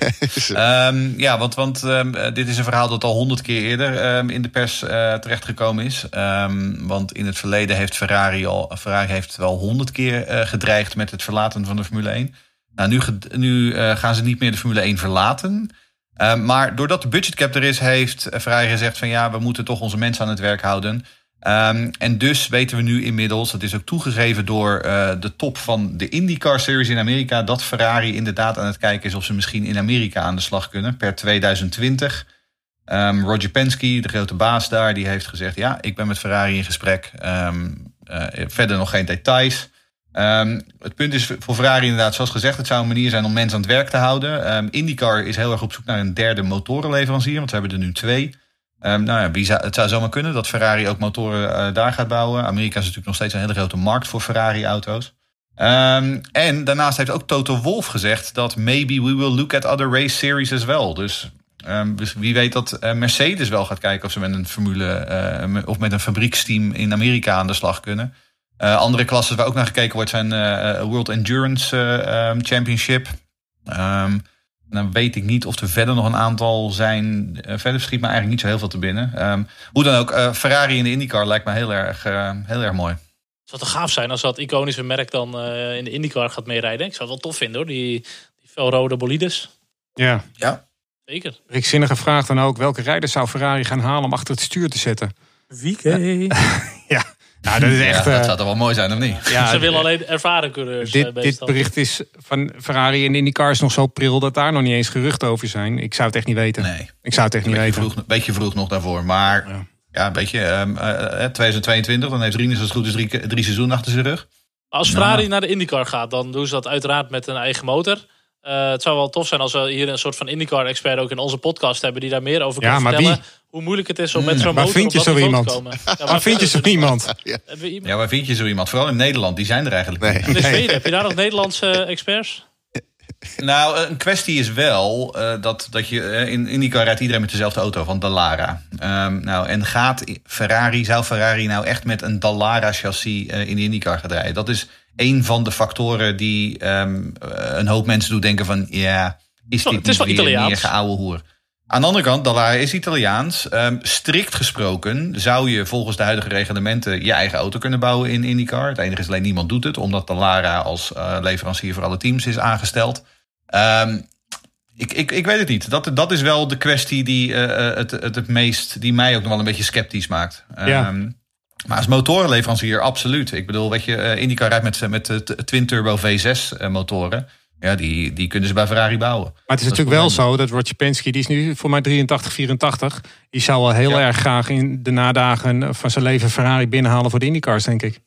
Um, ja, want, want um, dit is een verhaal dat al honderd keer eerder um, in de pers uh, terechtgekomen is. want in het verleden heeft Ferrari al Ferrari heeft wel honderd keer uh, gedreigd met het verlaten van de Formule 1. Nou, nu, nu gaan ze niet meer de Formule 1 verlaten. maar doordat de budgetcap er is, heeft Ferrari gezegd van ja, we moeten toch onze mensen aan het werk houden. Um, en dus weten we nu inmiddels, dat is ook toegegeven door uh, de top van de IndyCar Series in Amerika, dat Ferrari inderdaad aan het kijken is of ze misschien in Amerika aan de slag kunnen per 2020. Um, Roger Penske, de grote baas daar, die heeft gezegd: Ja, ik ben met Ferrari in gesprek. Um, uh, verder nog geen details. Het punt is voor Ferrari inderdaad, zoals gezegd, het zou een manier zijn om mensen aan het werk te houden. IndyCar is heel erg op zoek naar een derde motorenleverancier, want ze hebben er nu twee. Um, nou ja, wie zou, het zou zomaar kunnen dat Ferrari ook motoren uh, daar gaat bouwen. Amerika is natuurlijk nog steeds een hele grote markt voor Ferrari-auto's. Um, en daarnaast heeft ook Toto Wolff gezegd dat maybe we will look at other race series as well. Dus, um, dus wie weet dat uh, Mercedes wel gaat kijken of ze met een formule uh, of met een fabrieksteam in Amerika aan de slag kunnen. Eh, andere klassen waar ook naar gekeken wordt zijn eh, World Endurance eh, ehm, Championship. Dan weet ik niet of er verder nog een aantal zijn. Eh, verder schiet me eigenlijk niet zo heel veel te binnen. Ehm, hoe dan ook, eh, Ferrari in de IndyCar lijkt me heel erg, eh, heel erg mooi. Het zou toch gaaf zijn als dat iconische merk dan eh, in de IndyCar gaat meerijden. Ik zou het wel tof vinden hoor, die, die felrode bolides. Ja. Ja, Zeker. Rick Zinnige vraagt dan ook welke rijder zou Ferrari gaan halen om achter het stuur te zetten. Wieke. Ja, nou, dat is ja echt. dat eh, zou toch wel mooi zijn, of niet? ja, Ze willen alleen ervaren coureurs. eh, dit, dit meestal. bericht is van Ferrari en IndyCar is nog zo pril dat daar nog niet eens geruchten over zijn. Ik zou het echt niet weten. Nee, Ik zou het echt een niet beetje weten. vroeg, beetje vroeg nog daarvoor. Maar Ja. ja, een beetje ehm, eh, eh, 2022, dan heeft Rinus als het goed is drie, drie seizoenen achter zijn rug. Als Ferrari naar de IndyCar gaat, dan doen ze dat uiteraard met een eigen motor. Eh, het zou wel tof zijn als we hier een soort van IndyCar-expert ook in onze podcast hebben... die daar meer over Ja, kan maar vertellen. wie? Hoe moeilijk het is om met zo'n Waar motor vind je op dat zo niveau iemand? te komen. Ja, Waar vind je zo iemand? Ja, waar vind je zo iemand? Vooral in Nederland, die zijn er eigenlijk Nee. niet. In Zweden, heb je daar nog Nederlandse experts? Nou, een kwestie is wel eh, dat, dat je eh, in IndyCar rijdt iedereen met dezelfde auto van Dallara. Ehm, nou, en gaat Ferrari, zou Ferrari nou echt met een Dallara chassis eh, in de IndyCar gaan rijden? Dat is een van de factoren die ehm, eh, een hoop mensen doet denken van ja, is dit het is wel Italiaans. meer geouwe hoer? Aan de andere kant, Dallara is Italiaans. Ehm, strikt gesproken zou je volgens de huidige reglementen je eigen auto kunnen bouwen in IndyCar. Het enige is alleen niemand doet het, omdat Dallara als eh, leverancier voor alle teams is aangesteld. Ehm, ik, ik, ik weet het niet. Dat, dat is wel de kwestie die, eh, het, het, het meest, die mij ook nog wel een beetje sceptisch maakt. Ja. Ehm, maar als motorenleverancier, absoluut. Ik bedoel, weet je, eh, IndyCar rijdt met, met eh, t- twin turbo V6 eh, motoren. Ja, die, die kunnen ze bij Ferrari bouwen. Maar het is Dat natuurlijk wel zo dat Roger Penske, die is nu voor mij 83, 84. Die zou wel heel Ja. erg graag in de nadagen van zijn leven Ferrari binnenhalen voor de IndyCars, denk ik.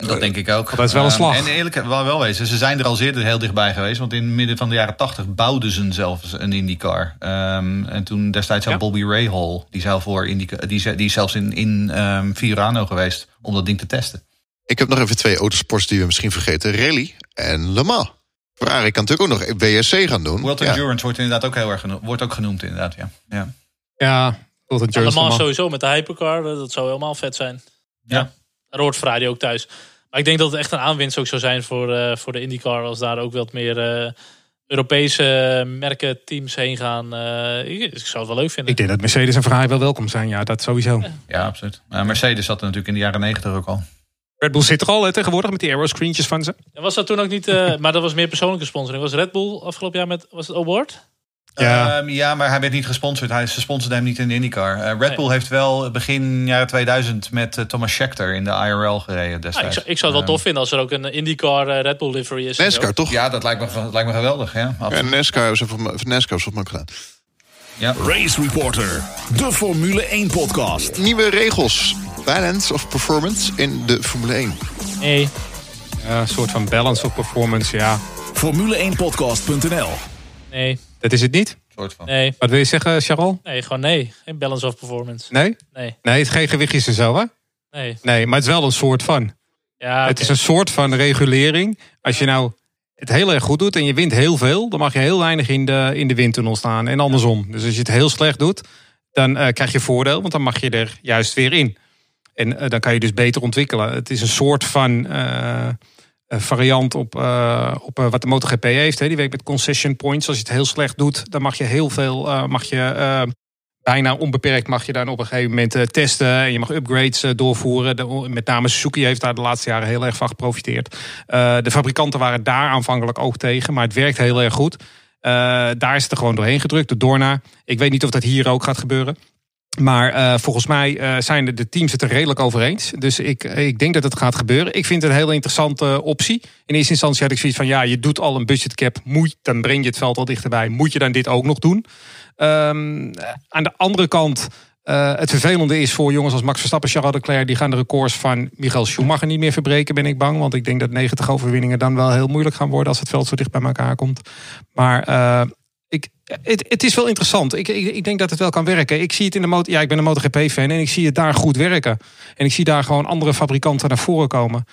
Dat denk ik ook. dat is wel een Ehm, slag. en eerlijk, wel, wel wezen, ze zijn er al zeer heel dichtbij geweest. Want in het midden van de jaren 80 bouwden ze zelfs een IndyCar. Ehm, en toen destijds zou Ja. Bobby Rahal, die, zou voor IndyCar, die, is- die is zelfs in, in ehm Fiorano geweest om dat ding te testen. Ik heb nog even twee autosports die we misschien vergeten. Rally en Le Mans. Ferrari kan natuurlijk ook nog WSC gaan doen. World Ja. Endurance wordt inderdaad ook heel erg genoemd, wordt ook genoemd inderdaad, ja. ja. Ja, Le Mans sowieso met de Hypercar, dat zou helemaal vet zijn. Ja. Hoort Ferrari ook thuis. Maar ik denk dat het echt een aanwinst ook zou zijn voor, eh, voor de IndyCar... als daar ook wat meer eh, Europese merken, teams heen gaan. Eh, ik, zou het wel leuk vinden. Ik denk dat Mercedes en Ferrari wel welkom zijn. Ja, dat sowieso. Ja, absoluut. Uh, Mercedes zat er natuurlijk in de jaren 90 ook al. Red Bull zit er al hè, tegenwoordig met die aero-screentjes van ze. En was dat toen ook niet... eh, maar dat was meer persoonlijke sponsoring. Was Red Bull afgelopen jaar met... Was het Award? Ja. Ehm, ja, maar hij werd niet gesponsord. Hij, ze sponsorden hem niet in de IndyCar. Eh, Red Nee. Bull heeft wel begin jaren 2000 met eh, Thomas Schechter in de IRL gereden ik, destijds. zou, ik zou het wel Ehm, tof vinden als er ook een IndyCar eh, Red Bull livery is. en. NASCAR toch? Ja, dat lijkt me, dat lijkt me geweldig. Ja, Ja, absoluut. NASCAR is volgens mij- gedaan. Ja. Race Reporter, de Formule 1 podcast. Nieuwe regels. Balance of performance in de Formule 1. Nee. Ja, een soort van balance of performance, ja. Formule1podcast.nl Nee. Dat is het niet. soort van. Nee. Wat wil je zeggen, Charles? Nee, gewoon nee. Geen balance of performance. Nee? Nee. Nee, het is geen gewichtjes en zo, hè? Nee. Nee, maar het is wel een soort van. Ja, Het is een soort van regulering. Als je nou het heel erg goed doet en je wint heel veel, dan mag je heel weinig in de, in de windtunnel staan. En andersom. Dus als je het heel slecht doet, dan eh, krijg je voordeel, want dan mag je er juist weer in. En eh, dan kan je dus beter ontwikkelen. Het is een soort van eh, een variant op, eh, op eh, wat de MotoGP heeft. Die werkt met concession points. Als je het heel slecht doet, dan mag je heel veel, eh, mag je bijna onbeperkt mag je dan op een gegeven moment testen. En je mag upgrades doorvoeren. Met name Suzuki heeft daar de laatste jaren heel erg van geprofiteerd. De fabrikanten waren daar aanvankelijk ook tegen, maar het werkt heel erg goed. Daar is het er gewoon doorheen gedrukt, de Dorna. Ik weet niet of dat hier ook gaat gebeuren. Maar eh, volgens mij eh, zijn de, teams het er redelijk over eens. Dus ik, ik denk dat het gaat gebeuren. Ik vind het een hele interessante optie. In eerste instantie had ik zoiets van... ja, je doet al een budgetcap. Moet, dan breng je het veld al dichterbij. Moet je dan dit ook nog doen? Ehm, aan de andere kant... eh, het vervelende is voor jongens als Max Verstappen, Charles Leclerc... die gaan de records van Michael Schumacher niet meer verbreken, ben ik bang. Want ik denk dat 90 overwinningen dan wel heel moeilijk gaan worden... als het veld zo dicht bij elkaar komt. Maar eh, het, het is wel interessant. Ik, ik, ik denk dat het wel kan werken. Ik zie het in de motor. Ja, ik ben een MotoGP-fan en ik zie het daar goed werken. En ik zie daar gewoon andere fabrikanten naar voren komen.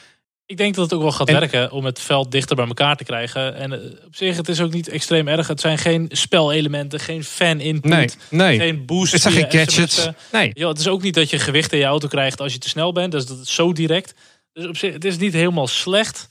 Ik denk dat het ook wel gaat En- werken om het veld dichter bij elkaar te krijgen. En eh, op zich, het is ook niet extreem erg. Het zijn geen spelelementen, geen fan-input. Nee, nee. Geen boost. Het zijn geen gadgets. Nee. Ja, het is ook niet dat je gewicht in je auto krijgt als je te snel bent. Dus dat is zo direct. Dus op zich, het is niet helemaal slecht.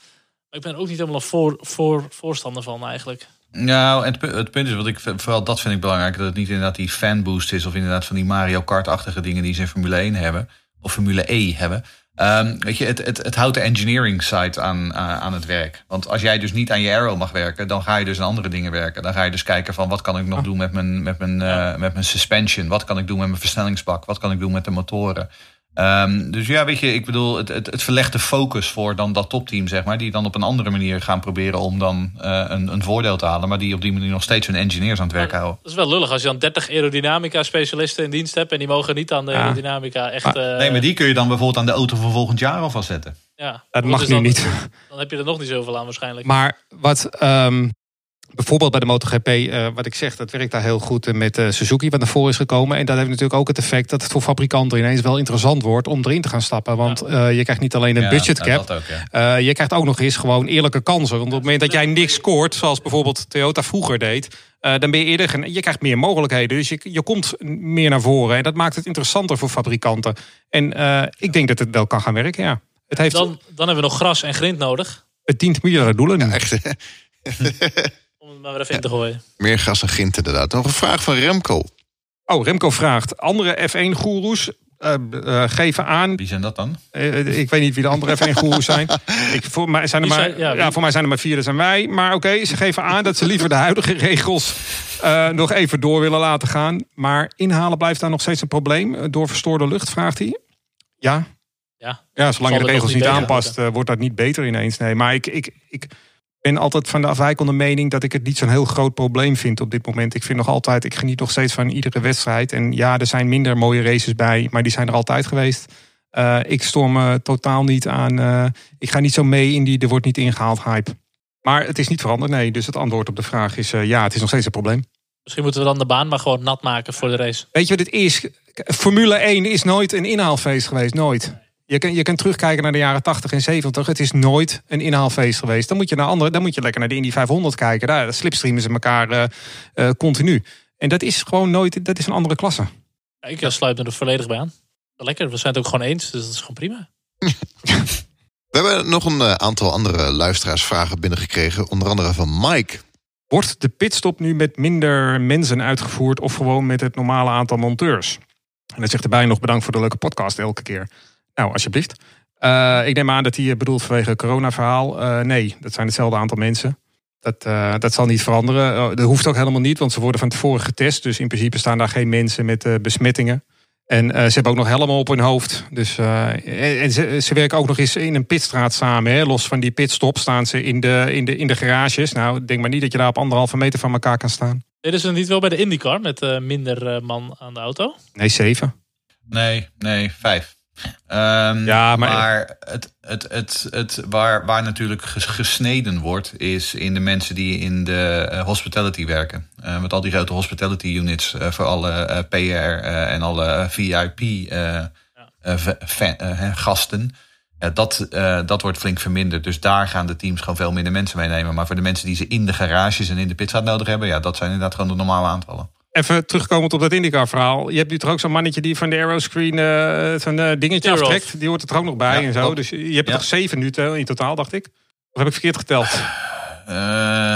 Maar ik ben ook niet helemaal voor, voor, voorstander van eigenlijk. Nou, en het, pu- het punt is, wat ik, vooral dat vind ik belangrijk, dat het niet inderdaad die fanboost is of inderdaad van die Mario Kart-achtige dingen die ze in Formule 1 hebben, of Formule E hebben. Ehm, weet je, het, het, het houdt de engineering side aan, aan aan het werk. Want als jij dus niet aan je aero mag werken, dan ga je dus aan andere dingen werken. Dan ga je dus kijken van wat kan ik nog doen met mijn, met mijn, eh, met mijn suspension? Wat kan ik doen met mijn versnellingsbak? Wat kan ik doen met de motoren? Ehm, dus ja, weet je, ik bedoel, het, het, het verlegt de focus voor dan dat topteam, zeg maar. Die dan op een andere manier gaan proberen om dan eh, een, een voordeel te halen. Maar die op die manier nog steeds hun engineers aan het werk houden. Dat is wel lullig als je dan 30 aerodynamica specialisten in dienst hebt. En die mogen niet aan de Ja. aerodynamica echt... Eh, Nee, maar die kun je dan bijvoorbeeld aan de auto van volgend jaar alvast zetten. ja. Dat Dus mag nu dan, niet. Dan heb je er nog niet zoveel aan waarschijnlijk. Maar wat ehm, bijvoorbeeld bij de MotoGP, eh, wat ik zeg, dat werkt daar heel goed met eh, Suzuki, wat naar voren is gekomen. En dat heeft natuurlijk ook het effect dat het voor fabrikanten ineens wel interessant wordt om erin te gaan stappen. Want eh, je krijgt niet alleen een Ja, budget cap, ook, ja. eh, je krijgt ook nog eens gewoon eerlijke kansen. Want op het moment dat jij niks scoort, zoals bijvoorbeeld Toyota vroeger deed, eh, dan ben je eerder, je krijgt meer mogelijkheden. Dus je, je komt meer naar voren. En dat maakt het interessanter voor fabrikanten. En eh, ik denk dat het wel kan gaan werken, ja. Het, heeft, Dan, dan hebben we nog gras en grind nodig. het dient meerdere doelen. Echt, hè? Om maar even in te gooien. meer gas en gint inderdaad. Nog een vraag van Remco. Oh, Remco vraagt: andere F1-goeroes eh, eh, geven aan. Wie zijn dat dan? eh, ik weet niet wie de andere F1-goeroes zijn. Ik, voor, mij zijn er maar, zijn- ja, voor mij zijn er maar vier, dat zijn wij. Maar oké, ze geven aan dat ze liever de huidige regels eh, nog even door willen laten gaan. Maar inhalen blijft daar nog steeds een probleem. Door verstoorde lucht, vraagt hij. Ja. Ja. Ja, zolang je de regels niet niet aanpast, wordt dat niet beter ineens. Nee, maar ik, ik, ik ben altijd van de afwijkende mening dat ik het niet zo'n heel groot probleem vind op dit moment. Ik vind nog altijd, ik geniet nog steeds van iedere wedstrijd. En ja, er zijn minder mooie races bij, maar die zijn er altijd geweest. Eh, ik storm me totaal niet aan. eh, ik ga niet zo mee in die er wordt niet ingehaald hype. Maar het is niet veranderd, nee. Dus het antwoord op de vraag is eh, ja, het is nog steeds een probleem. Misschien moeten we dan de baan maar gewoon nat maken voor de race. Weet je wat het is? Formule 1 is nooit een inhaalfeest geweest. Nooit. Je kan, je kan terugkijken naar de jaren 80 en 70. Het is nooit een inhaalfeest geweest. Dan moet je, naar andere, dan moet je lekker naar de Indy 500 kijken. Daar slipstreamen ze elkaar eh, eh, continu. En dat is gewoon nooit, dat is een andere klasse. Ja, Ik eh, sluit me er volledig bij aan. Lekker, we zijn het ook gewoon eens, dus dat is gewoon prima. We hebben nog een aantal andere luisteraarsvragen binnengekregen. Onder andere van Mike. Wordt de pitstop nu met minder mensen uitgevoerd of gewoon met het normale aantal monteurs? En dat zegt erbij nog bedankt voor de leuke podcast elke keer. Nou, alsjeblieft. Eh, ik neem aan dat hij bedoelt vanwege het corona-verhaal. Eh, nee, dat zijn hetzelfde aantal mensen. Dat, eh, dat zal niet veranderen. Eh, dat hoeft ook helemaal niet, want ze worden van tevoren getest. Dus in principe staan daar geen mensen met eh, besmettingen. En eh, ze hebben ook nog helmen op hun hoofd. Dus, eh, en ze, ze werken ook nog eens in een pitstraat samen. Hè. Los van die pitstop staan ze in de, in, de, in de garages. Nou, denk maar niet dat je daar op anderhalve meter van elkaar kan staan. Deden ze niet wel bij de IndyCar met eh, minder eh, man aan de auto? Nee, zeven. Nee, nee, vijf. Ehm, Ja, maar- maar het, het, het, het, waar, waar natuurlijk ges- gesneden wordt, is in de mensen die in de eh, hospitality werken. Eh, met al die grote hospitality units eh, voor alle PR en alle VIP eh, eh, v- fa- eh, gasten. Ja, dat, dat wordt flink verminderd. Dus daar gaan de teams gewoon veel minder mensen meenemen. Maar voor de mensen die ze in de garages en in de pitstraat nodig hebben, ja, dat zijn inderdaad gewoon de normale aantallen. Even terugkomend op dat IndyCar-verhaal. Je hebt nu toch ook zo'n mannetje die van de aeroscreen eh zo'n eh, dingetje aftrekt. Die hoort er ook nog bij Ja, en zo. Dus je hebt er Ja. toch zeven nu te- in totaal, dacht ik. Of heb ik verkeerd geteld? Eh,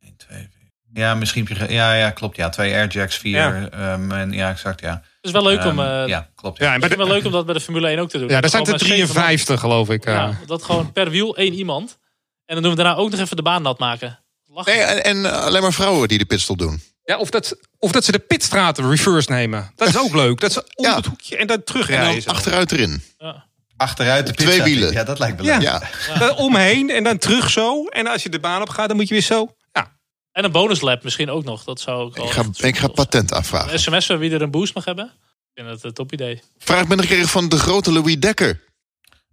één, twee, ja, misschien heb je. ge- Ja, ja, klopt. Ja, twee airjacks, vier. Ja. ehm, en, ja, exact. Ja. Het is wel leuk om, Ehm, eh ja, klopt. Ja, Ja. en bij het is de, wel leuk om dat bij de Formule 1 ook te doen. ja, daar zijn er man. 53, geloof ik. eh. Ja, dat gewoon per wiel één iemand. En dan doen we daarna ook nog even de baan nat maken. Lachen. Nee, en, en alleen maar vrouwen die de pitstop doen. Ja, of, dat, of dat ze de pitstraten reverse nemen. Dat is ook leuk. Dat ze om Ja. het hoekje en dan En terugrijden. dan zo. achteruit erin. Ja. Achteruit de twee pitstraat. wielen. Ja, dat lijkt me Ja. leuk. Ja, Dan omheen en dan terug zo. En als je de baan op gaat, dan moet je weer zo. Ja, En een bonuslap misschien ook nog. Dat zou ook ik ga, ik ga patent aanvragen. Een sms wie er een boost mag hebben. Ik vind het een top idee. Vraag binnengekregen van de grote Louis Dekker.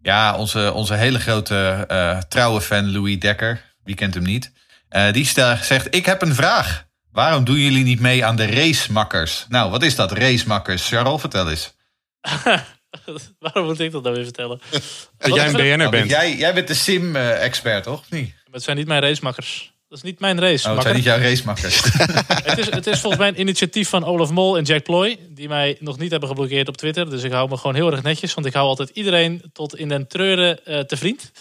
Ja, onze, onze hele grote eh, trouwe fan Louis Dekker. Wie kent hem niet? Eh, die stel, zegt: Ik heb een vraag. Waarom doen jullie niet mee aan de racemakkers? Nou, wat is dat, racemakkers? Charles, vertel eens. Waarom moet ik dat nou weer vertellen? dat jij een BN'er bent. jij, jij bent de sim-expert, toch? Niet? Maar het zijn niet mijn racemakkers. Dat is niet mijn race. Oh, het zijn niet jouw racemakkers. het, is, het is volgens mij een initiatief van Olaf Mol en Jack Ploy. Die mij nog niet hebben geblokkeerd op Twitter. Dus ik hou me gewoon heel erg netjes. Want ik hou altijd iedereen tot in den treuren eh, te vriend.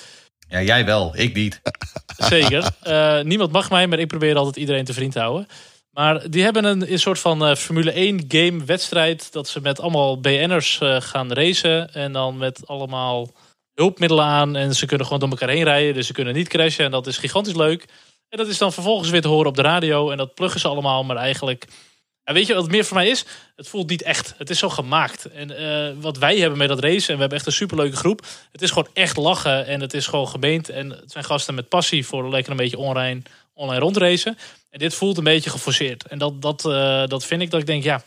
Ja, jij wel, ik niet. Zeker. Eh, niemand mag mij, maar ik probeer altijd iedereen te vriend te houden. Maar die hebben een, een soort van eh, Formule 1 game wedstrijd. Dat ze met allemaal BN'ers eh, gaan racen. En dan met allemaal hulpmiddelen aan. En ze kunnen gewoon door elkaar heen rijden. Dus ze kunnen niet crashen. En dat is gigantisch leuk. En dat is dan vervolgens weer te horen op de radio. En dat pluggen ze allemaal. Maar eigenlijk... Ja, weet je wat het meer voor mij is? Het voelt niet echt. Het is zo gemaakt. En eh, wat wij hebben met dat racen, en we hebben echt een superleuke groep. Het is gewoon echt lachen en het is gewoon gemeend. En het zijn gasten met passie voor lekker een beetje online, online rondracen. En dit voelt een beetje geforceerd. En dat, dat, eh, dat vind ik dat ik denk, ja,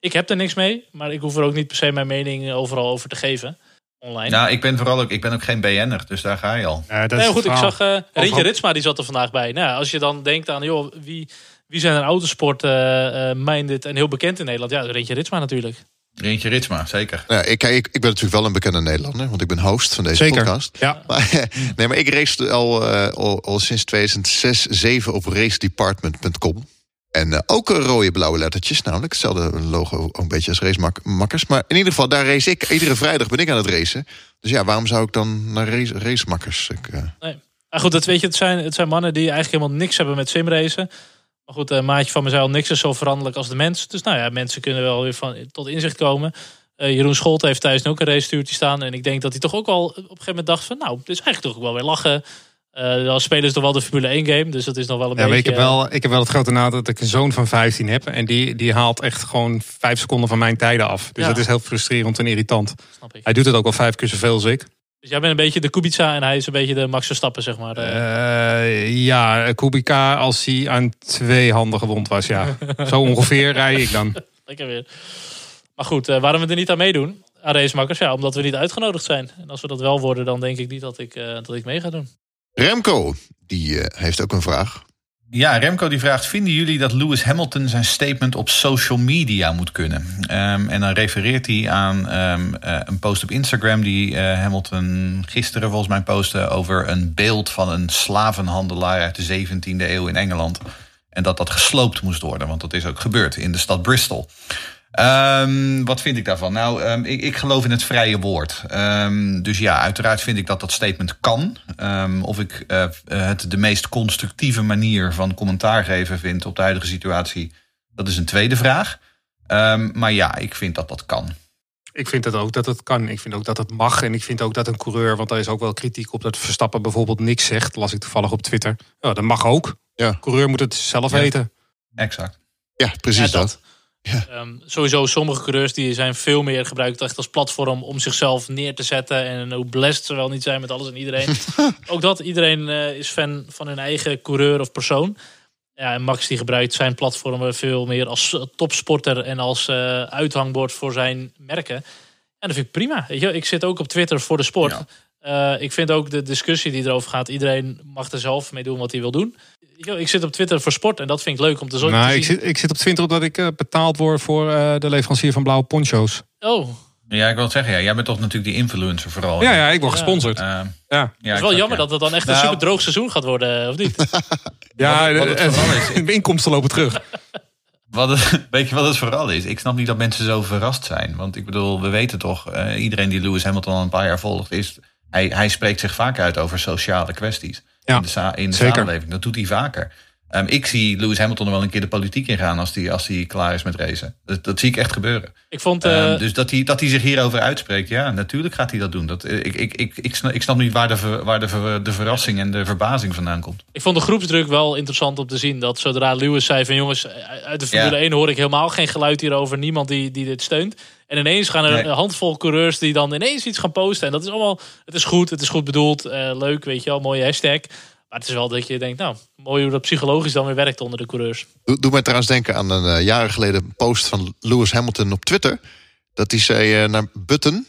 ik heb er niks mee. Maar ik hoef er ook niet per se mijn mening overal over te geven. Online. Nou, ik ben vooral ook, ik ben ook geen BN'er, dus daar ga je al. Ja, dat is Nee, het goed, ik zag eh Rintje Overal- Ritsma, die zat er vandaag bij. Nou, als je dan denkt aan, joh, wie, wie zijn er autosport eh, eh, en heel bekend in Nederland? Ja, Rintje Ritsma natuurlijk. Rintje Ritsma, zeker. Nou, ik, ik, ik ben natuurlijk wel een bekende Nederlander, want ik ben host van deze Zeker. podcast. Ja. Maar, nee, maar ik race al, eh, al, al sinds 2006, 7 op racedepartment.com. En eh, ook rode blauwe lettertjes, namelijk hetzelfde logo ook een beetje als racemakkers. Maar in ieder geval, daar race ik. Iedere vrijdag ben ik aan het racen. Dus ja, waarom zou ik dan naar race, racemakkers? Ik, eh, Maar goed, dat weet je, het zijn, het zijn mannen die eigenlijk helemaal niks hebben met simracen. Maar goed, een maatje van me zei al, niks is zo veranderlijk als de mens. Dus nou ja, mensen kunnen wel weer van, tot inzicht komen. Eh, Jeroen Scholte heeft thuis ook een racestuurtje staan. En ik denk dat hij toch ook wel op een gegeven moment dacht van... nou, het is eigenlijk toch ook wel weer lachen. Eh dan spelen ze toch wel de Formule 1 game. Dus dat is nog wel een Ja, beetje... ik, heb wel, ik heb wel het grote nadeel dat ik een zoon van 15 heb. En die, die haalt echt gewoon vijf seconden van mijn tijden af. Dus Ja. dat is heel frustrerend en irritant. eh, snap ik. Hij doet het ook al vijf keer zoveel als ik. Dus jij bent een beetje de Kubica en hij is een beetje de Max Verstappen, zeg maar. Eh, Eh, ja, Kubica als hij aan twee handen gewond was, ja. Zo ongeveer rij ik dan. Lekker weer. Maar goed, eh, waarom we er niet aan meedoen, aan racemakkers? Ja, omdat we niet uitgenodigd zijn. En als we dat wel worden, dan denk ik niet dat ik, eh, dat ik mee ga doen. Remco, die eh, heeft ook een vraag. Ja, Remco die vraagt: Vinden jullie dat Lewis Hamilton zijn statement op social media moet kunnen? Ehm, en dan refereert hij aan ehm, eh, een post op Instagram die eh, Hamilton gisteren volgens mij postte over een beeld van een slavenhandelaar uit de 17e eeuw in Engeland. En dat dat gesloopt moest worden, want dat is ook gebeurd in de stad Bristol. Ehm, wat vind ik daarvan? Nou, ehm, ik, ik geloof in het vrije woord. Ehm, dus ja, uiteraard vind ik dat dat statement kan. Ehm, of ik eh, het de meest constructieve manier van commentaar geven vind op de huidige situatie, dat is een tweede vraag. Ehm, maar ja, ik vind dat dat kan. Ik vind het ook dat het kan. Ik vind ook dat het mag. En ik vind ook dat een coureur, want daar is ook wel kritiek op dat Verstappen bijvoorbeeld niks zegt. Las ik toevallig op Twitter. Ja, dat mag ook. Ja. Coureur moet het zelf Ja. weten. Exact. Ja, precies Ja, dat. Ehm, sowieso, sommige coureurs die zijn veel meer gebruikt echt als platform om zichzelf neer te zetten. En hoe blessed ze wel niet zijn met alles en iedereen. Ook dat, iedereen eh, is fan van hun eigen coureur of persoon. Ja, en Max die gebruikt zijn platformen veel meer als topsporter en als eh, uithangbord voor zijn merken. En dat vind ik prima. Weet je, ik zit ook op Twitter voor de sport. Eh, ik vind ook de discussie die erover gaat. Iedereen mag er zelf mee doen wat hij wil doen. Weet je, Ik zit op Twitter voor sport en dat vind ik leuk om te, Nou, zien. ik zit, ik zit op Twitter omdat ik eh, betaald word voor eh, de leverancier van blauwe poncho's. Oh, Ja, ik wil het zeggen, ja, jij bent toch natuurlijk die influencer vooral. Ja, ja, ik word Ja. gesponsord. Ja, ja, het is wel exact, jammer ja. dat het dan echt een Nou, super droog seizoen gaat worden, of niet? ja wat het vooral is- de inkomsten lopen terug. Wat het, weet je wat het vooral is? Ik snap niet dat mensen zo verrast zijn. Want ik bedoel, we weten toch, eh, iedereen die Lewis Hamilton al een paar jaar volgt, is, hij, hij spreekt zich vaak uit over sociale kwesties. Ja, in de, in de samenleving. Dat doet hij vaker. Ehm, ik zie Lewis Hamilton er wel een keer de politiek in gaan als hij als die klaar is met racen. Dat, dat zie ik echt gebeuren. Ik vond, eh, Ehm, dus dat hij, dat hij zich hierover uitspreekt, ja, natuurlijk gaat hij dat doen. Dat, eh, ik, ik, ik, ik, snap, ik snap niet waar, de, ver- waar de, ver- de verrassing en de verbazing vandaan komt. ik vond de groepsdruk wel interessant om te zien. Dat zodra Lewis zei van jongens, uit de Formule Ja. 1 hoor ik helemaal geen geluid hierover. Niemand die, die dit steunt. En ineens gaan er Nee. een handvol coureurs die dan ineens iets gaan posten. En dat is allemaal, het is goed, het is goed bedoeld. eh, leuk, weet je wel, mooie hashtag. Maar het is wel dat je denkt, nou, mooi hoe dat psychologisch dan weer werkt onder de coureurs. Doe, mij trouwens denken aan een eh, jaren geleden post van Lewis Hamilton op Twitter. Dat hij zei eh, naar Button: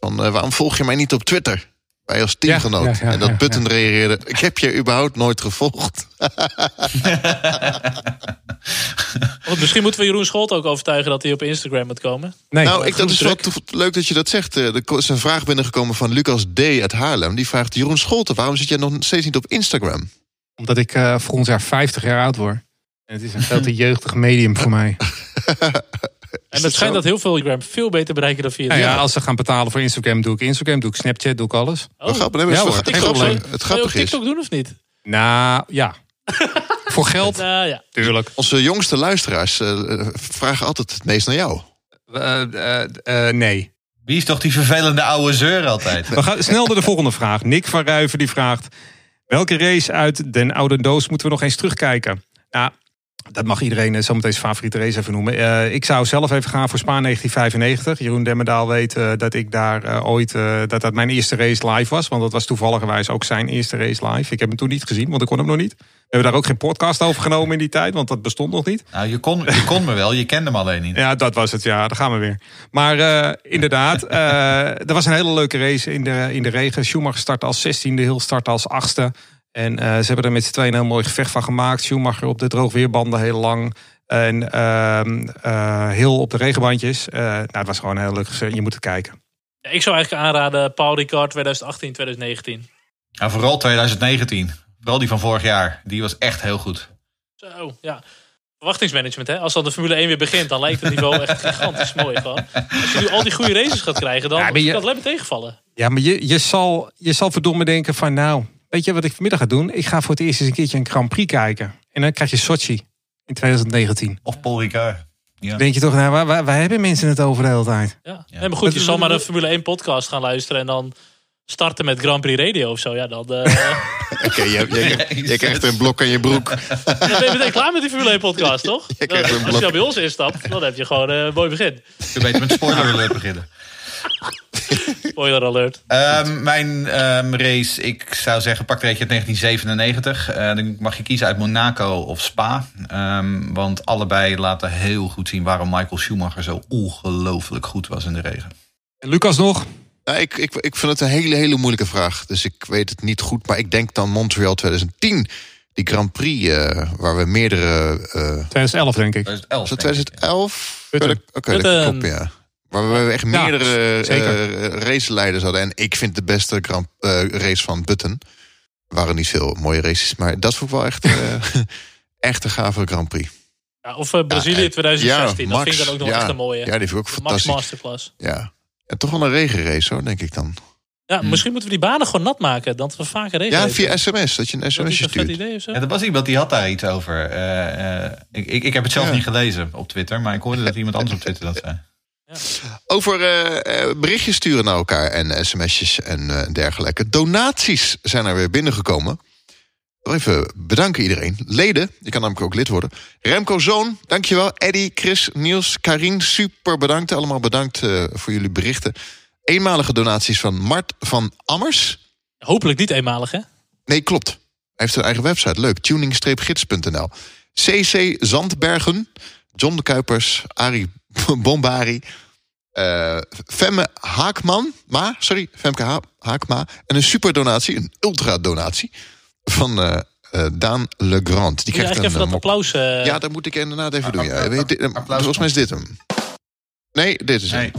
van, eh, Waarom volg je mij niet op Twitter? Wij als teamgenoot. Ja, ja, ja, en dat ja, Button reageerde: Ik heb je überhaupt nooit gevolgd. Want misschien moeten we Jeroen Scholt ook overtuigen dat hij op Instagram moet komen. Nee, nou, ik, dat is wel leuk dat je dat zegt. Eh, Er is een vraag binnengekomen van Lucas D. uit Haarlem. Die vraagt: Jeroen Scholten, waarom zit jij nog steeds niet op Instagram? Omdat ik eh, volgend jaar 50 jaar oud word. En het is een veel te jeugdig medium voor mij. En het schijnt dat heel veel Instagram veel beter bereiken dan via Nou ja, als ze gaan betalen voor Instagram, doe ik Instagram, doe ik Snapchat, doe ik alles. Oh, grappig, nee, maar Ja, het, hoor. wel- TikTok, het, zo- het Ga je ook grappige is, TikTok doen of niet? Nou, ja. voor geld, Nou ja. tuurlijk. onze jongste luisteraars eh, vragen altijd het meest naar jou. Eh, eh, eh, nee. Wie is toch die vervelende oude zeur altijd? We gaan snel naar de volgende vraag. Nick van Ruiven die vraagt... Welke race uit Den Oude Doos moeten we nog eens terugkijken? Nou, dat mag iedereen eh, zometeen zijn favoriete race even noemen. Eh, ik zou zelf even gaan voor Spa 1995. Jeroen Demmerdaal weet eh, dat ik daar ooit... dat dat mijn eerste race live was. Want dat was toevalligerwijs ook zijn eerste race live. Ik heb hem toen niet gezien, want ik kon hem nog niet. We hebben daar ook geen podcast over genomen in die tijd. Want dat bestond nog niet. Nou, je kon, je kon me wel, je kende hem alleen niet. Ja, dat was het. Ja, daar gaan we weer. Maar inderdaad, eh er was een hele leuke race in de, in de regen. Schumacher startte als 16e, Hill startte als 8e. En eh, ze hebben er met z'n tweeën een heel mooi gevecht van gemaakt. Schumacher op de droogweerbanden heel lang. En ehm eh, op de regenbandjes. Eh, nou, het was gewoon een heel leuk. Je moet het kijken. Ik zou eigenlijk aanraden Paul Ricard 2018, 2019. Ja, vooral 2019. Vooral die van vorig jaar. Die was echt heel goed. Zo, ja. Verwachtingsmanagement, hè. Als dan de Formule 1 weer begint, dan lijkt het niveau echt gigantisch mooi. Gewoon. Als je nu al die goede races gaat krijgen, dan Ja, je- gaat het maar tegenvallen. Ja, maar je, je, zal, je zal verdomme denken van... Nou, weet je wat ik vanmiddag ga doen? Ik ga voor het eerst eens een keertje een Grand Prix kijken. En dan krijg je Sochi in 2019. Of Paul Ricard. Ja. Denk je toch, nou, waar, waar, waar hebben mensen het over de hele tijd? Ja. Ja. Nee, maar goed, je zal maar een Formule 1 podcast gaan luisteren en dan starten met Grand Prix Radio of zo. Ja, dan, eh, Oké, je, je, je krijgt een blok aan je broek. dan ben je meteen klaar met die Formule 1 podcast, toch? Je Dan- als je dan bij ons instapt, dan heb je gewoon eh, een mooi begin. Je kunt beter met spoiler alert beginnen. Spoiler alert. Ehm, mijn ehm, race, ik zou zeggen, pak er eentje uit 1997. Eh, dan mag je kiezen uit Monaco of Spa. Ehm, want allebei laten heel goed zien waarom Michael Schumacher zo ongelooflijk goed was in de regen. Lucas nog? Nou, ik, ik, ik vind het een hele, hele moeilijke vraag. Dus ik weet het niet goed. Maar ik denk dan Montreal 2010. Die Grand Prix eh, waar we meerdere... eh 2011 denk ik. 2011. was het denk ik. 2011? Button. Oké, dat Button. klopt, ja. Waar we echt Ja, meerdere eh, raceleiders hadden. En ik vind de beste Grand, eh, race van Button. Er waren niet veel mooie races. Maar dat vond ik wel echt, eh, echt een gave Grand Prix. Ja, of eh, Brazilië Ja, 2016, dat Max, vind ik dan ook nog ja. echt een mooie. Ja, die vind ik ook Max fantastisch. Masterclass. Ja. En toch wel een regenrace hoor, denk ik dan. Ja, Hmm. misschien moeten we die banen gewoon nat maken. Dat we vaker regen Ja, via sms. Dat je een niet sms'je een stuurt. idee of zo? Ja, er was iemand die had daar iets over. Eh, eh, ik, ik, ik heb het zelf Ja. niet gelezen op Twitter, maar ik hoorde dat iemand anders op Twitter dat zei. Over eh, eh, berichtjes sturen naar elkaar en sms'jes en eh, dergelijke. Donaties zijn er weer binnengekomen. Even bedanken iedereen. Leden, je kan namelijk ook lid worden. Remco Zoon, dankjewel. Eddy, Chris, Niels, Karin, super bedankt. Allemaal bedankt eh, voor jullie berichten. Eenmalige donaties van Mart van Ammers. Hopelijk niet eenmalig, hè? Nee, klopt. Hij heeft een eigen website. Leuk. Tuning-gids.nl. CC Zandbergen. John de Kuipers. Arie Bombari. eh, Femme Haakman. Ma, sorry. Femke ha Haakma. En een super donatie. Een ultra donatie. Van eh, eh, Daan Legrand. Die krijgt eigenlijk een even dat applaus... Ja, dat moet ik inderdaad even doen. Ja. applaus- Weet je, Volgens mij is dit hem. Nee, dit is hem. Nee.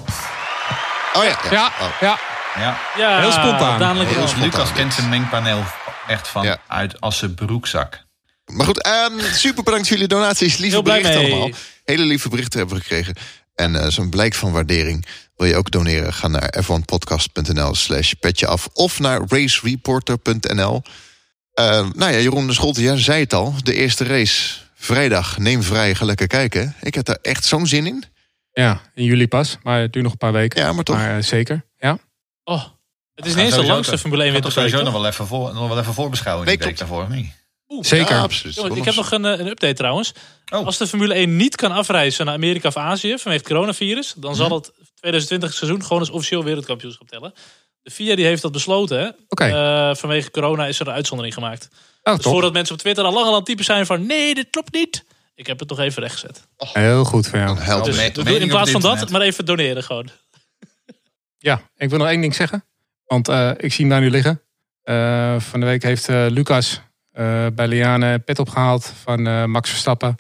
Oh ja. ja. Ja, Oh. ja. Ja. ja, heel spontaan. Heel spontaan. Lucas kent zijn mengpaneel echt van Ja. uit als zijn broekzak. Maar goed, ehm, super bedankt voor jullie donaties. Lieve Heel blij berichten mee. allemaal. Hele lieve berichten hebben we gekregen. En eh, zo'n blijk van waardering wil je ook doneren. Ga naar f1podcast.nl slash petje af. Of naar racereporter.nl. Eh, nou ja, Jeroen de Scholte, jij zei het al. De eerste race, vrijdag, neem vrij, ga lekker kijken. Ik heb daar echt zo'n zin in. Ja, in juli pas. Maar het duurt nog een paar weken. Ja, maar toch. Maar eh, zeker, ja. Oh, het is niet eens de langste Formule 1 Gaat toch winterweek, sowieso nog wel even, voor, nog wel even voorbeschouwen Nee, die week klopt. Zeker. Ja, absoluut. Jongens, ik heb nog een, eh, een update trouwens. Oh. Als de Formule 1 niet kan afreizen naar Amerika of Azië vanwege het coronavirus, dan zal het 2020 seizoen gewoon als officieel wereldkampioenschap tellen. De FIA die heeft dat besloten. hè. Eh, vanwege corona is er een uitzondering gemaakt. Oh, Dus voordat mensen op Twitter al lang aan het typen zijn van nee, dit klopt niet. Ik heb het nog even rechtgezet. Heel goed voor jou. Een held. Dus me- in plaats van dat, maar even doneren gewoon. Ja, ik wil nog één ding zeggen. Want eh, ik zie hem daar nu liggen. Eh, van de week heeft Lucas eh, bij Liane pet opgehaald van eh, Max Verstappen.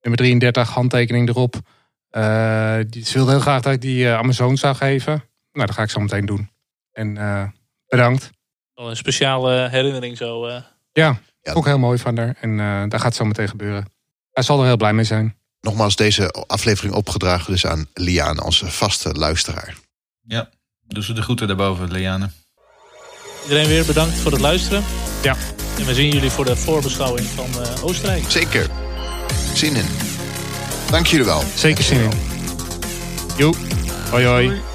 Nummer 33, handtekening erop. Eh, die, ze wilde heel graag dat ik die eh, aan mijn zoon zou geven. Nou, dat ga ik zo meteen doen. En eh, bedankt. Wel Een speciale herinnering zo. eh. Ja, Ja. ook heel mooi van haar. En eh daar gaat zo meteen gebeuren. Hij zal er heel blij mee zijn. Nogmaals, deze aflevering opgedragen dus aan Liane, onze vaste luisteraar. Ja, doe ze de groeten daarboven, Liane. Iedereen weer bedankt voor het luisteren. Ja. En we zien jullie voor de voorbeschouwing van eh, Oostenrijk. Zeker. Zin in. Dank jullie wel. Zeker zin in. Joe. Hoi hoi.